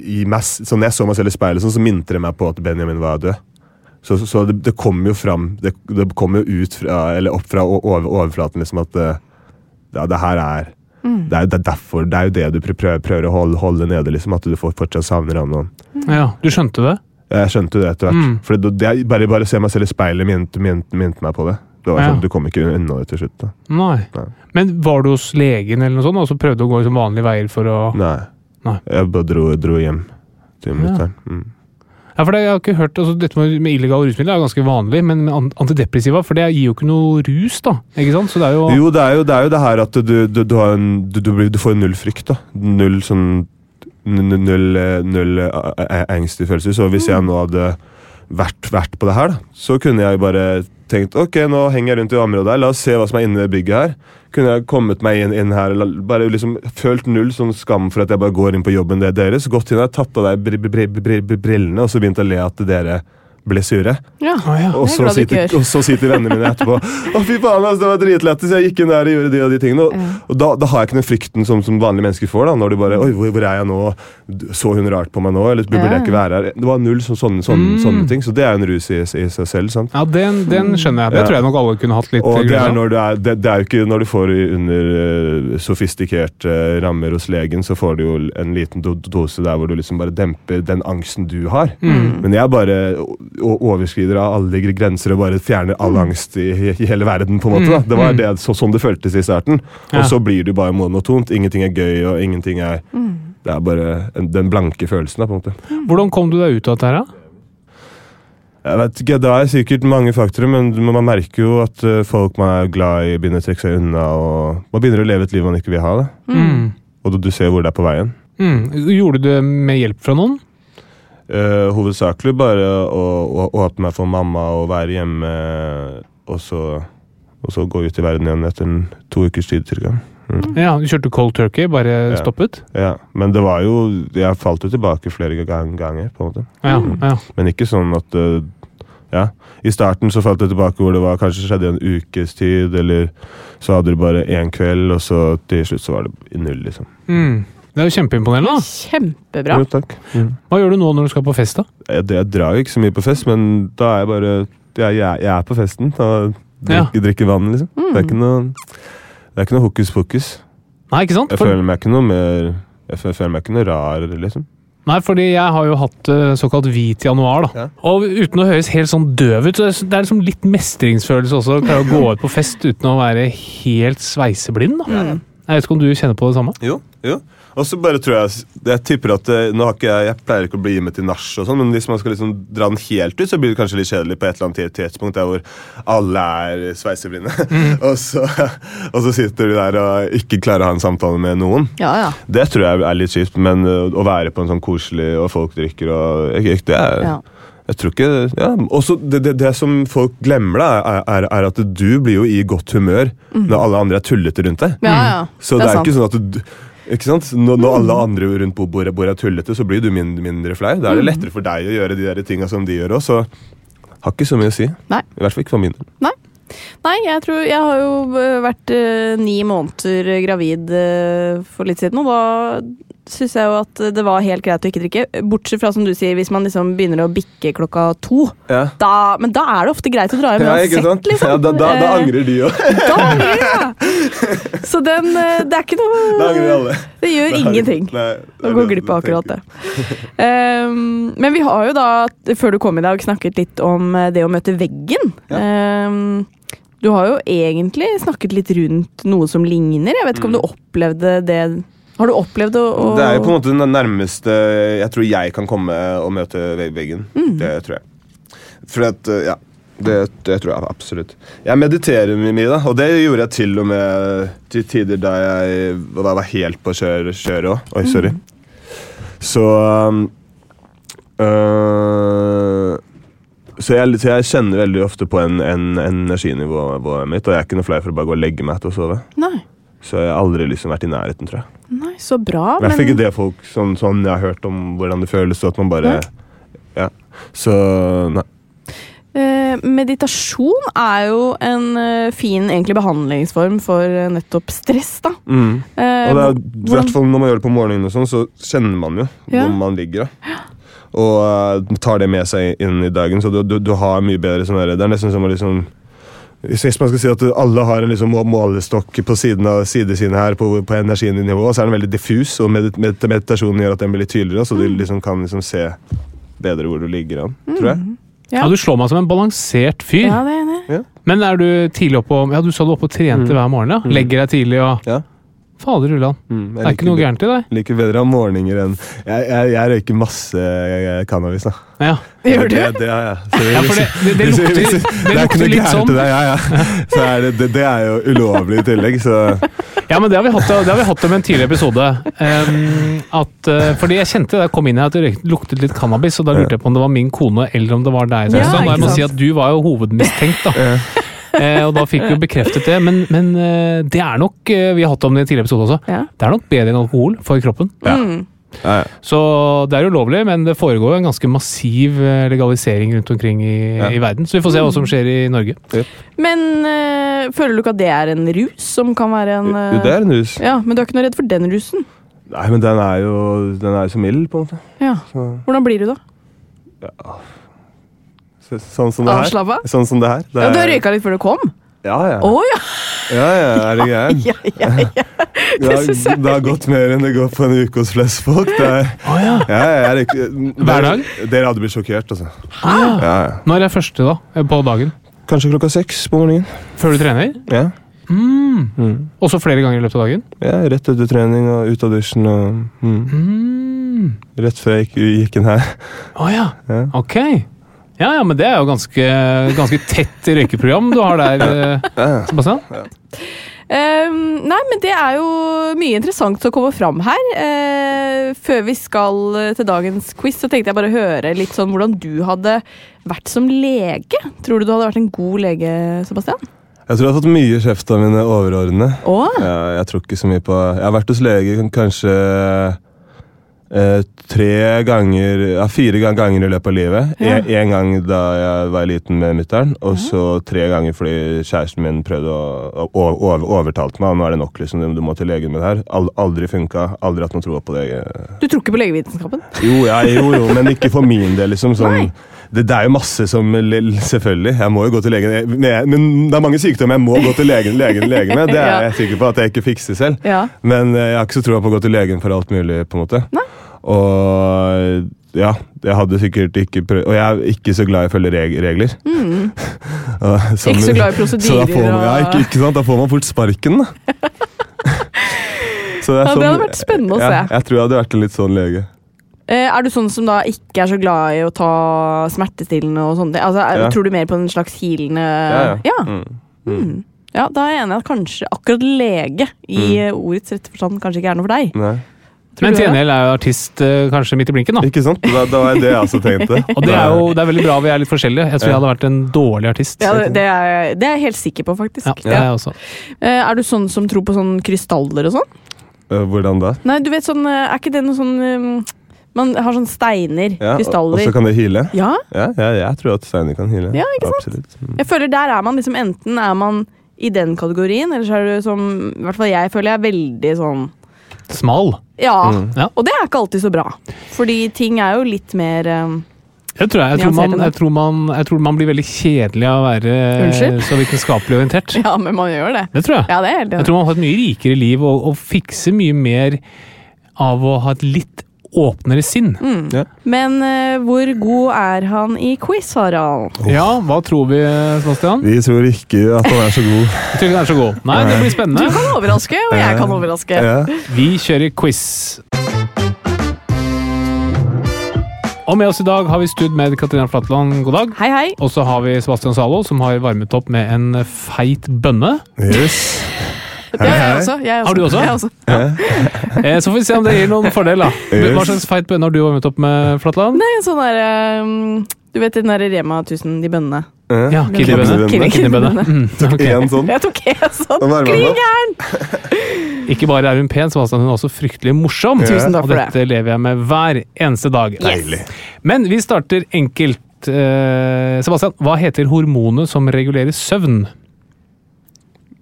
S5: i meg, sånn jeg så meg selv i speilet, sånn, så minte det meg på at Benjamin var død. Så, så, så det, det kom jo fram Det, det kom jo ut fra, eller opp fra over, overflaten liksom at det, ja, det her er det er, det er derfor, det er jo det du prøver, prøver å holde, holde nede, liksom, at du fortsatt savner han. Mm.
S1: Ja, Du skjønte det?
S5: jeg skjønte det etter hvert.
S1: Mm.
S5: For det, det, er bare, bare se meg selv i speilet minte, minte, minte meg på det. Det var
S1: Ja.
S5: sånn, Du kom ikke unna det til slutt. da.
S1: Nei.
S5: Nei.
S1: Men var du hos legen eller noe sånt, og så prøvde du å gå som vanlige veier for å
S5: Nei.
S1: Nei.
S5: Jeg bare dro, dro hjem til
S1: Ja.
S5: Mm.
S1: Ja, for det, jeg har ikke hørt, altså, Dette med, illegale rusmidler er ganske vanlig, men antidepressiva For det gir jo ikke noe rus, da. ikke sant? Så det er jo,
S5: Jo, det er jo det, er jo det her at du, du, du, har en, du, du, blir- du får null frykt. da. Null sånn Null, eh, null eh, eh, følelser. Så hvis jeg nå hadde vært, vært på det her, da, så kunne jeg bare tenkt ok, nå henger jeg rundt i området her, la oss se hva som er inne i bygget her. Kunne jeg kommet meg inn, inn her, bare liksom følt null sånn skam for at jeg bare går inn på jobben det- deres. Gått inn her, tatt av deg br br br br brillene, og så begynt å le at dere ble sure.
S2: Ja.
S1: Å, ja.
S5: Og så, sitter, og så sitter vennene mine etterpå Å fy faen, altså, det var dritlættis, jeg gikk inn der og gjorde de og de tingene. Og, og da, da har jeg ikke den frykten som, som vanlige mennesker får. da Når du bare Oi, hvor, hvor er jeg nå? Så hun rart på meg nå? Eller burde jeg ikke være her? Det var null så, sånne, sånne,
S1: Mm.
S5: sånne ting. Så det er en rus i, i seg selv. sant?
S1: ja den, den skjønner jeg. Det
S5: Ja.
S1: tror jeg nok alle kunne hatt litt
S5: Og det er, når du er, det, det er jo ikke når du får under uh, sofistikerte rammer hos legen, så får du jo en liten do dose der hvor du liksom bare demper den angsten du har.
S1: Mm.
S5: Men jeg bare o- o- overskrider av alle grenser og bare fjerner all angst i, i hele verden. på en måte da. Det var
S1: Mm.
S5: det, så, sånn det føltes i starten. Og så blir det bare monotont. Ingenting er gøy, og ingenting er Det er bare en, den blanke følelsen. da, på en måte.
S1: Hvordan kom du deg ut av dette her, da?
S5: Jeg vet ikke, Det er sikkert mange faktorer, men man merker jo at eh, folk man er glad i, begynner å trekke seg unna. og Man begynner å leve et liv man ikke vil ha. det.
S1: Mm.
S5: Og du, du ser hvor det er på veien.
S1: Mm. Gjorde du det med hjelp fra noen?
S5: Eh, hovedsakelig bare å, å åpne for mamma og være hjemme, og så, og så gå ut i verden igjen etter en, to ukers tid cirka. Mm.
S1: Ja, Du kjørte cold turkey, bare
S5: Ja.
S1: stoppet?
S5: Ja, Men det var jo Jeg falt jo tilbake flere gang, ganger, på en måte.
S1: Ja,
S5: Mm.
S1: ja.
S5: Men ikke sånn at uh, Ja. I starten så falt jeg tilbake hvor det var kanskje skjedde en ukes tid, eller så hadde du bare én kveld, og så til slutt så var det null, liksom.
S1: Mm. Det er jo kjempeimponerende. da.
S2: Kjempebra.
S5: Jo, takk. Mm.
S1: Hva gjør du nå når du skal på fest? da?
S5: Jeg, jeg drar jo ikke så mye på fest, men da er jeg bare Jeg, jeg, jeg er på festen. Da drikker, drikker vann, liksom. Det er ikke noe Det er ikke noe hokus pokus.
S1: Nei, ikke sant?
S5: Jeg
S1: For,
S5: føler meg ikke noe mer Jeg føler, meg ikke noe rar, liksom.
S1: Nei, fordi jeg har jo hatt eh, såkalt hvit januar, da.
S5: Ja.
S1: Og uten å høres helt sånn døv ut, så det er liksom litt mestringsfølelse også. Klare å gå ut på fest uten å være helt sveiseblind, da. Jeg vet ikke om du kjenner på det samme?
S5: Jo, jo. Og så bare tror jeg Jeg tipper at eh, Nå har ikke jeg Jeg pleier ikke å bli med til nach og sånn, men hvis man skal liksom dra den helt ut, så blir det kanskje litt kjedelig på et eller annet tidspunkt der hvor alle er sveiseblinde. og, så, og så sitter du der og ikke klarer å ha en samtale med noen.
S2: Ja, ja.
S5: Det tror jeg er litt kjipt, men uh, å være på en sånn koselig og folk drikker og jeg, Det er
S2: Ja.
S5: Jeg tror ikke ja. Også det, det, det som folk glemmer, da, er, er, er at du blir jo i godt humør når alle andre er tullete rundt deg.
S2: ja, ja.
S5: Så det er,
S2: sant.
S5: ikke sånn at du ikke sant? Når, når alle andre rundt på bordet bordet er tullete, så blir du mindre, mindre flau. Da er det lettere for deg å gjøre de der tinga som de gjør òg, så har ikke så mye å si.
S2: Nei.
S5: I hvert fall ikke for min del.
S2: Nei. Nei, jeg tror Jeg har jo øh, vært øh, ni måneder gravid øh, for litt siden, og da syns jeg jo at det var helt greit å ikke drikke. Bortsett fra, som du sier, hvis man liksom begynner å bikke klokka to.
S5: Ja.
S2: Da, men da er det ofte greit å dra hjem uansett, liksom.
S5: Ja, da, da, da
S2: Eh,
S5: angrer de òg.
S2: Da angrer de, ja! Så den øh, Det er ikke
S5: Da
S2: noe
S5: angrer alle.
S2: Det gjør ingenting.
S5: Nei,
S2: Å gå glipp av akkurat det. Um, men vi har jo da, før du kom i dag, snakket litt om eh, det å møte veggen. Um, du har jo egentlig snakket litt rundt noe som ligner. Jeg vet ikke om du opplevde det Har du opplevd å, å
S5: Mm. Det er jo på en måte den nærmeste jeg tror jeg kan komme og møte veggen.
S2: Mm.
S5: Det tror jeg. For at, uh, ja, det, det tror jeg absolutt. Jeg mediterer mye, da, og det gjorde jeg til og med til tider da jeg var var helt på kjør- kjøret òg. Oi, sorry. Så um, øh, så jeg, så jeg kjenner veldig ofte på en, en, energinivået mitt, og jeg er ikke noe flau for å bare gå og legge meg til å sove.
S2: Nei.
S5: Så jeg har aldri liksom vært i nærheten, tror jeg.
S2: Nei, så bra.
S5: I hvert fall ikke det folk sånn, sånn jeg har hørt om hvordan det føles. Så at man bare Ja. Så nei.
S2: eh, meditasjon er jo en eh, fin egentlig behandlingsform for eh, nettopp stress, da.
S5: Mm. Og det er, i hvert fall når man gjør det på morgenen, og sånn, så kjenner man jo
S2: Ja.
S5: hvor man ligger. Da. Og tar det med seg inn i dagen. Så du, du, du har mye bedre sånn Det er nesten som å liksom hvis man skal si at alle har en liksom målestokk på siden av sidene her på, på energinivå, så er den veldig diffus, og medit med meditasjonen gjør at den blir litt tydeligere, så du
S2: Mm.
S5: liksom kan liksom se bedre hvor du ligger an, tror jeg.
S2: Ja.
S1: Ja, Du slår meg som en balansert fyr.
S2: Ja, det er det. Ja.
S1: Men er du tidlig oppe og Ja, du sa du var oppe og trente hver morgen, ja? Legger deg tidlig og
S5: Ja.
S1: Fader ullan.
S5: Mm,
S1: Det er ikke noe gærent i deg?
S5: Liker bedre å ha morgener enn Jeg, jeg, jeg røyker masse jeg, cannabis, da.
S1: Ja.
S2: Gjør du?
S5: Det, det ja, ja. Så
S1: Ja, for det, det, det lukter,
S5: hvis-
S1: det
S5: det er ikke
S1: lukter
S5: noe gærent
S1: sånn
S5: deg, ja, ja. Så er det, det, det er jo ulovlig i tillegg, så
S1: Ja, men det har vi hatt, det har vi hatt om en tidligere episode. Um, at, uh, fordi jeg kjente da jeg kom inn her at det luktet litt cannabis, og da lurte jeg på om det var min kone eller om det var deg.
S2: Ja,
S1: sånn, jeg må si at du var jo hovedmistenkt, da. Eh, og da fikk vi jo bekreftet det. Men, men eh, det er nok eh, Vi har hatt om det i en tidligere episode også.
S2: Ja.
S1: Det er nok bedre enn alkohol for kroppen.
S2: Mm.
S5: ja, ja.
S1: Så det er ulovlig, men det foregår en ganske massiv eh, legalisering rundt omkring i,
S5: Ja.
S1: i verden. Så vi får se hva som skjer i Norge.
S2: Men øh, føler du ikke at det er en rus som kan være en øh...
S5: Jo, Det er en rus.
S2: Ja, Men du er ikke noe redd for den rusen?
S5: Nei, men den er jo den er så mild, på en måte.
S2: Ja.
S5: Så,
S2: Hvordan blir du da?
S5: så, sånn som det her.
S2: Avslappa?
S5: Sånn som det her. Det
S2: Ja, du har
S5: er-
S2: røyka litt før du kom?
S5: Ja, ja.
S2: Å ja!
S5: ja, ja, er du gæren?
S2: ja, ja, ja.
S5: Det har,
S2: jeg er
S5: det har gått mer enn det går på en uke hos flest folk. Det er,
S1: oh, ja.
S5: ja, jeg er ikke,
S1: Hver dag?
S5: Dere hadde blitt sjokkert, altså.
S1: Ah.
S5: Ja, ja.
S1: Når er første, da? eh, På dagen?
S5: Kanskje klokka seks på morgenen.
S1: Før du trener?
S5: Ja.
S1: Mm.
S5: Mm.
S1: Også flere ganger i løpet av dagen?
S5: ja, Rett etter trening og ut av dusjen. Og, mm.
S1: Mm.
S5: Rett før jeg gikk, gikk inn her.
S1: Å ja.
S5: Ja.
S1: Ok. Ja, ja, men det er jo ganske, ganske tett røykeprogram du har der, eh. Sebastian.
S2: Ehm, nei, men det er jo mye interessant som kommer fram her. Uh, før vi skal eh, til dagens quiz, så tenkte jeg bare høre litt sånn hvordan du hadde vært som lege. Tror du du hadde vært en god lege, Sebastian?
S5: Jeg tror jeg har fått mye kjeft av mine overordnede.
S2: Å?
S5: Ja, jeg tror ikke så mye på Jeg har vært hos lege kanskje tre ganger Ja, fire ganger i løpet av livet.
S2: Ja.
S5: En, en gang da jeg var liten med mutter'n, og så tre ganger fordi kjæresten min prøvde å, å, å overtalte meg. Nå er det nok, liksom. Du, må til legen med det her. Al- Aldri funka. Aldri hatt noe tro på det.
S2: Du tror ikke på legevitenskapen?
S5: Jo, ja, jo, jo, men ikke for min del, liksom. Sånn,
S2: Nei.
S5: Det, det er jo masse som Selvfølgelig, jeg må jo gå til legen. Men, det er mange sykdommer jeg må gå til legen, legen, legen med. Det er jeg sikker på at jeg ikke fikser selv.
S2: Ja.
S5: Men eh, jeg har ikke så troa på å gå til legen for alt mulig. på en måte.
S2: Nei.
S5: Og ja, jeg hadde sikkert ikke prøvd Og jeg er ikke så glad i å følge reg regler. Mm. som-.
S2: Ikke så glad i prosedyrer
S5: får man, ja, ikke, ikke sant? Da får man fort sparken, da. Så
S2: Ja, det hadde vært spennende å se.
S5: Jeg, jeg tror jeg hadde vært en litt sånn lege.
S2: Eh, Er du sånn som da ikke er så glad i å ta smertestillende og sånne ting? Altså, er,
S5: Ja.
S2: Tror du mer på en slags healende
S5: Ja, ja.
S2: Ja.
S5: Mm.
S2: Mm. ja, da er jeg enig i at kanskje akkurat lege i mm. ordets rette forstand kanskje ikke er noe for deg.
S5: Nei.
S2: Tror
S1: Men
S2: TNL
S1: til gjengjeld er jo artist eh, kanskje midt i blinken, da.
S5: Ikke sant? Da, det var det det jeg også tenkte.
S1: Og det er jo det er veldig bra vi er litt forskjellige. Jeg tror jeg hadde vært en dårlig artist.
S2: Ja, det, det, er, det er jeg helt sikker på, faktisk.
S1: Ja, det er jeg også.
S2: Eh, Er du sånn som tror på sånn krystaller og sånn?
S5: Eh, Hvordan da?
S2: Nei, du vet sånn eh, Er ikke det noe sånn eh, Man har sånn steiner,
S5: Ja, og, og så kan det hile?
S2: Ja,
S5: Ja, ja, jeg tror at steiner kan hile.
S2: Ja, ikke sant?
S5: Absolutt. Mm.
S2: jeg føler der er man liksom enten er man i den kategorien, eller så er du som I hvert fall jeg føler jeg er veldig sånn
S1: Smal.
S2: Ja.
S5: Mm.
S1: Ja.
S2: Og det er ikke alltid så bra. Fordi ting er jo litt mer eh,
S1: Jeg tror, jeg, jeg, tror man, jeg, tror man, jeg tror man blir veldig kjedelig av å være eh,
S2: Unnskyld?
S1: så vitenskapelig orientert.
S2: Ja, men man gjør det.
S1: Det tror jeg.
S2: Ja, det er helt
S1: Jeg tror man har et mye rikere liv og, og fikser mye mer av å ha et litt åpnere sinn.
S2: Mm.
S5: Ja.
S2: Men eh, hvor god er han i quiz, Harald?
S1: Ja, hva tror vi, Sebastian?
S5: Vi tror ikke at han er så god.
S1: Jeg tror ikke han er så god. Nei, det blir spennende.
S2: Du kan overraske, og jeg kan overraske.
S5: Ja.
S1: Vi kjører quiz. Og med oss i dag har vi stud med Katrina Flatland. God dag.
S2: Hei, hei.
S1: Og så har vi Sebastian Zalo, som har varmet opp med en feit bønne.
S5: Yes.
S2: Det har jeg også. Jeg også.
S1: Har du også?
S2: Jeg også.
S1: Ja. så får vi se om det gir noen fordel. da. Hva slags feit bønne har du varmet opp med, Flatland?
S2: Nei, en sånn der um, Du vet den der Rema 1000, de bønnene.
S1: Ja,
S5: Kidney-bønne.
S1: Mm, ok.
S5: En sånn.
S2: Jeg tok en sånn klin gæren!
S1: Ikke bare er hun pen, Sebastian, hun er også fryktelig morsom.
S2: Tusen takk for det.
S1: Og dette lever jeg med hver eneste dag.
S5: Deilig.
S1: Men vi starter enkelt. Eh, Sebastian, hva heter hormonet som regulerer søvn?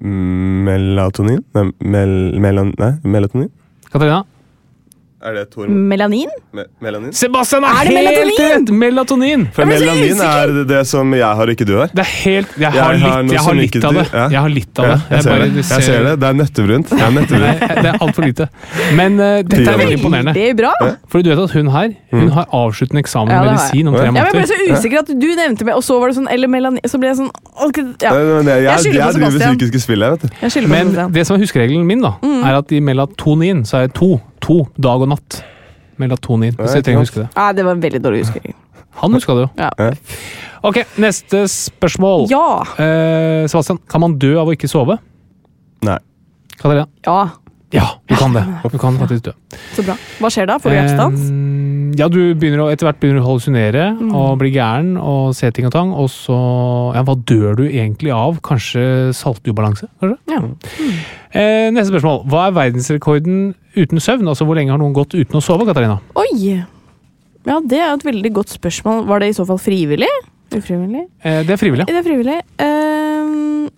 S5: Melatonin? Nei, mel, melan, nei, melatonin?
S1: Katarina?
S5: Er det Tor?
S2: Melanin?
S5: Me, melanin?
S1: Sebastian er,
S2: Er det
S1: helt
S2: melatonin?
S1: rett! Melatonin!
S5: For
S2: Jeg
S5: melanin er det, det som jeg har, ikke du har.
S1: Det er helt Jeg har
S5: Jeg har
S1: litt, jeg har litt av det.
S5: ja.
S1: Jeg har litt av
S5: Ja,
S1: det.
S5: jeg ser
S1: bare-
S5: det. Jeg ser det. Det er nøttebrunt. Det er nøttebrunt.
S1: det er altfor lite. Men uh, dette er veldig imponerende.
S2: Det er bra.
S1: For du vet at hun her Hun har avsluttende eksamen i
S2: Ja,
S1: medisin om
S5: jeg.
S1: tre
S2: Ja, jeg ble så usikker at du nevnte meg, og så var det sånn Eller melanin Så ble jeg sånn ja.
S5: Jeg,
S2: Jeg
S5: jeg,
S2: skylder på
S5: jeg driver psykiske spill, jeg, vet du.
S2: Jeg
S1: Men det som er huskeregelen min, da,
S2: Mm.
S1: er at i melatonin så er det to. To dag og natt. Melatonin. Hvis jeg trenger å huske det.
S2: Nei, det var en veldig dårlig huskering.
S1: Han huska det jo.
S2: Ja.
S5: Ja.
S1: Ok, neste spørsmål.
S2: ja.
S1: Eh, Sebastian, kan man dø av å ikke sove?
S5: Nei.
S1: Katarina?
S2: Ja,
S1: Ja, du kan det. Du kan faktisk dø.
S2: så bra. Hva skjer da? Får du hjertestans?
S1: Ja, du begynner å, etter hvert begynner å hallusinere
S2: Mm.
S1: og bli gæren og se ting og tang, og så Ja, hva dør du egentlig av? Kanskje saltubalanse? Kanskje?
S2: Ja.
S1: Eh, neste spørsmål. Hva er verdensrekorden uten søvn? Altså, Hvor lenge har noen gått uten å sove, Katarina?
S2: Oi! Ja, det er et veldig godt spørsmål. Var det i så fall frivillig? Ufrivillig?
S1: Eh, det er frivillig.
S2: Det er frivillig. Ehm,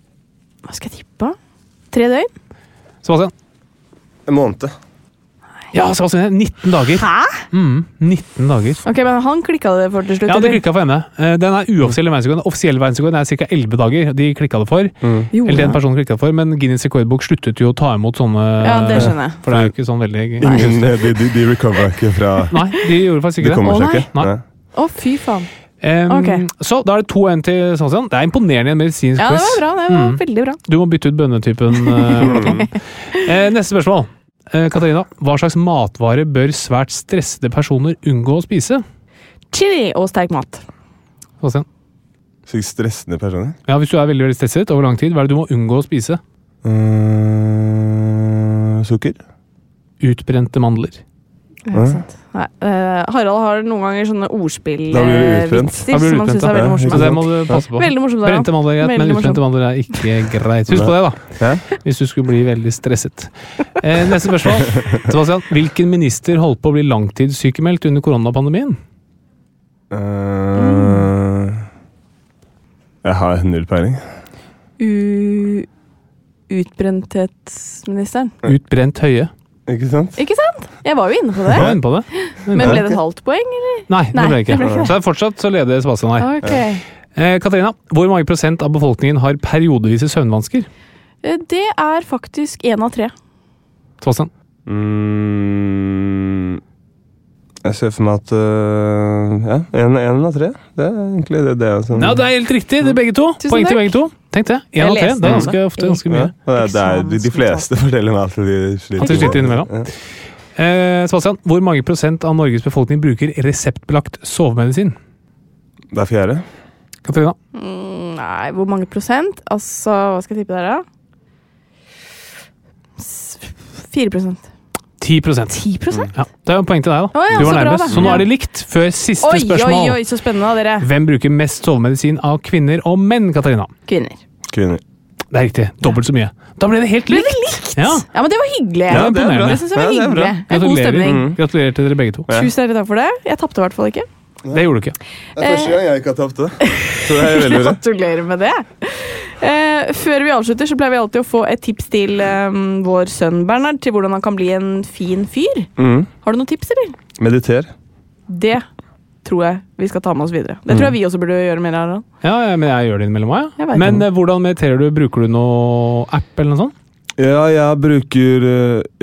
S2: hva skal jeg tippe? Tre døgn?
S1: Sebastian?
S5: En måned.
S1: Ja, Sebastian, 19 dager.
S2: Hæ?
S1: Mm, 19 dager.
S2: Ok, men han klikka det for til slutt?
S1: Ja, det
S2: eller?
S1: klikka for henne. Eh, Den er uoffisiell verdensrekord. Den offisielle verdensrekorden er ca. 11 dager. De klikka det for.
S5: Mm.
S2: Jo,
S1: Eller den personen klikka det for, men Guinness rekordbok sluttet jo å ta imot sånne
S2: ja, det skjønner jeg.
S1: For det er jo ikke sånn veldig
S5: Ingen, eh, de, de, de ikke fra
S1: Nei, de gjorde faktisk ikke det.
S5: kommer
S2: Å,
S5: seg
S2: nei.
S5: ikke.
S1: Nei.
S5: Nei.
S2: Å, fy faen.
S1: Em,
S2: okay.
S1: Så da er det 2-1 til Sebastian. Det er imponerende i en medisinsk
S2: Ja, det var bra. Det var
S1: Mm.
S2: veldig bra.
S1: Du må bytte ut bønnetypen. eh, eh, neste spørsmål. Uh, Katarina, hva slags matvare bør svært stressede personer unngå å spise?
S2: Chili og sterk mat.
S1: Sebastian?
S5: Slik stressende personer.
S1: Ja, Hvis du er veldig veldig stresset over lang tid, hva er det du må unngå å spise?
S5: Mm, sukker?
S1: Utbrente mandler.
S2: Sant. Nei, eh, Harald har noen ganger sånne
S5: Da blir du utbrent.
S2: ordspillvitser
S1: blir
S2: som han
S1: utbrent,
S2: syns er
S1: ja.
S2: veldig
S5: Ja,
S2: morsomt.
S1: Ja, det må du passe på.
S2: Veldig morsomt. Harald.
S1: Brente mandler er greit, men
S2: Veldig
S1: utbrente mandler er ikke greit. Husk på det, da.
S5: Ja.
S1: Hvis du skulle bli veldig stresset. Eh, neste spørsmål. Sebastian, hvilken minister holdt på å bli langtidssykemeldt under koronapandemien?
S5: Eh, jeg har null peiling.
S2: U... Utbrenthetsministeren.
S1: Utbrent Høie.
S5: Ikke sant?
S2: Ikke sant? Jeg var jo inne på
S1: Jeg var
S2: det.
S1: inne på det.
S2: Men ble det et halvt poeng, eller?
S1: Nei, det ble ikke.
S2: det ble ikke.
S1: Så fortsatt så leder Sebastian her.
S2: Okay.
S1: Eh, Katarina, hvor mange prosent av befolkningen har periodevise søvnvansker?
S2: Eh, Det er faktisk én av tre.
S1: Sebastian?
S5: Mm, jeg ser for meg at uh, Ja, én av tre. Det er egentlig det, det er sånn
S1: Ja, det er helt riktig, det er begge to.
S2: Tusen
S1: Poeng til begge to. Tenk det. Én av tre. Det er ganske, ofte ganske mye.
S5: Ja, det er, det er, de, de fleste forteller meg at de sliter.
S1: At de sliter innimellom. Eh, Sebastian, hvor mange prosent av Norges befolkning bruker reseptbelagt sovemedisin?
S5: Det er fjerde.
S1: Katarina?
S2: Mm, nei, hvor mange prosent? Altså, hva skal jeg tippe der, da? S- 4 prosent.
S1: 10 prosent.
S2: 10 prosent?
S1: Ja, det er jo poeng til deg, da.
S2: Oh, ja,
S1: du var
S2: så bra,
S1: nærmest.
S2: da.
S1: Så nå er det likt, før siste
S2: Oi, oi,
S1: spørsmål.
S2: oi, så spennende, da, dere.
S1: Hvem bruker mest sovemedisin av kvinner og menn, Katarina?
S2: Kvinner.
S5: Kvinner.
S1: Det er riktig. Dobbelt så mye. Da ble det helt likt.
S2: det likt?
S1: Ja.
S2: Ja, men det var hyggelig.
S1: Ja,
S5: det det, bra.
S1: imponerende.
S2: Det synes jeg var
S5: det er bra.
S2: hyggelig. Det er
S1: Gratulerer.
S5: Mm.
S1: Gratulerer til dere begge to.
S5: Ja.
S2: Tusen hjertelig takk for det. Jeg tapte i hvert fall ikke.
S1: Det gjorde du ikke.
S5: Det er første gang jeg ikke har tapt det. Så det er veldig bra.
S2: Gratulerer med det. Eh, før vi avslutter, så pleier vi alltid å få et tips til eh, vår sønn Bernhard til hvordan han kan bli en fin fyr.
S5: Mm.
S2: Har du noen tips, eller?
S5: Mediter.
S2: Det tror jeg vi skal ta med oss videre. Det tror jeg vi også burde gjøre mer av.
S1: Ja, ja, men jeg gjør det innimellom òg, ja. Men
S2: det.
S1: eh, hvordan mediterer du? Bruker du noe app eller noe sånt?
S5: Ja, jeg bruker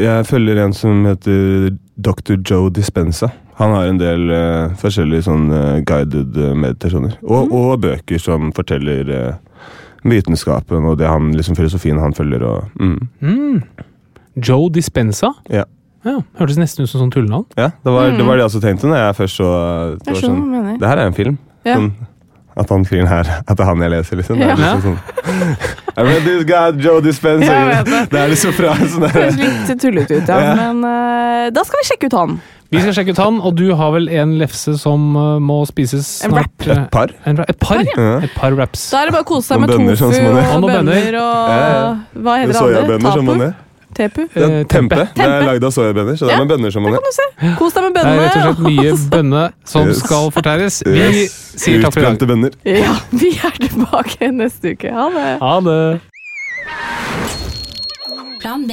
S5: Jeg følger en som heter Dr. Joe Dispenza. Han har en del uh, forskjellige sånn øh, guided øh, meditasjoner. Og, og bøker som forteller uh, vitenskapen og det han, liksom filosofien han følger. Og, mm.
S1: Mm. Joe Dispensa?
S5: Ja.
S1: ja. Hørtes nesten ut som sånn tullenavn.
S5: Ja, det var, det var det jeg også tenkte når jeg først så det var sånn. Det her er en film.
S2: Ja.
S5: Sånn, at han fyren her At det er han jeg leser, liksom. Det er
S1: Ja.
S5: liksom sånn I read this guy, Joe Dispenza.
S2: Det.
S5: det er liksom fra sånn
S2: Høres litt tullete ut, ja.
S5: Ja.
S2: Men uh, da skal vi sjekke ut han.
S1: Vi skal sjekke ut han, og du har vel en lefse som eh, må spises
S2: En
S1: snart?
S5: Et par.
S1: En. Et par?
S5: Ja.
S1: Et par wraps.
S2: Da er det bare å kose seg med
S5: bønner, sånn
S2: tofu
S5: sånn.
S1: Og
S2: og
S1: bønner.
S2: bønner og
S5: Ja, ja.
S2: Hva heter det andre?
S5: Soyabønner som man
S2: Tapu?
S5: er.
S2: Tepu?
S5: Ja,
S1: Eh,
S5: tempe.
S1: tempe.
S5: Det er lagd av soyabønner, så det
S2: Ja.
S5: er med bønner som man
S2: Kan du se? Kos deg med
S1: Det er rett og slett mye bønne som
S5: Yes.
S1: skal fortæres. Vi
S5: Yes.
S1: sier takk for i dag.
S5: Bønner.
S2: Ja, vi er tilbake neste uke. Ha det.
S1: Ha det.
S6: Plan B.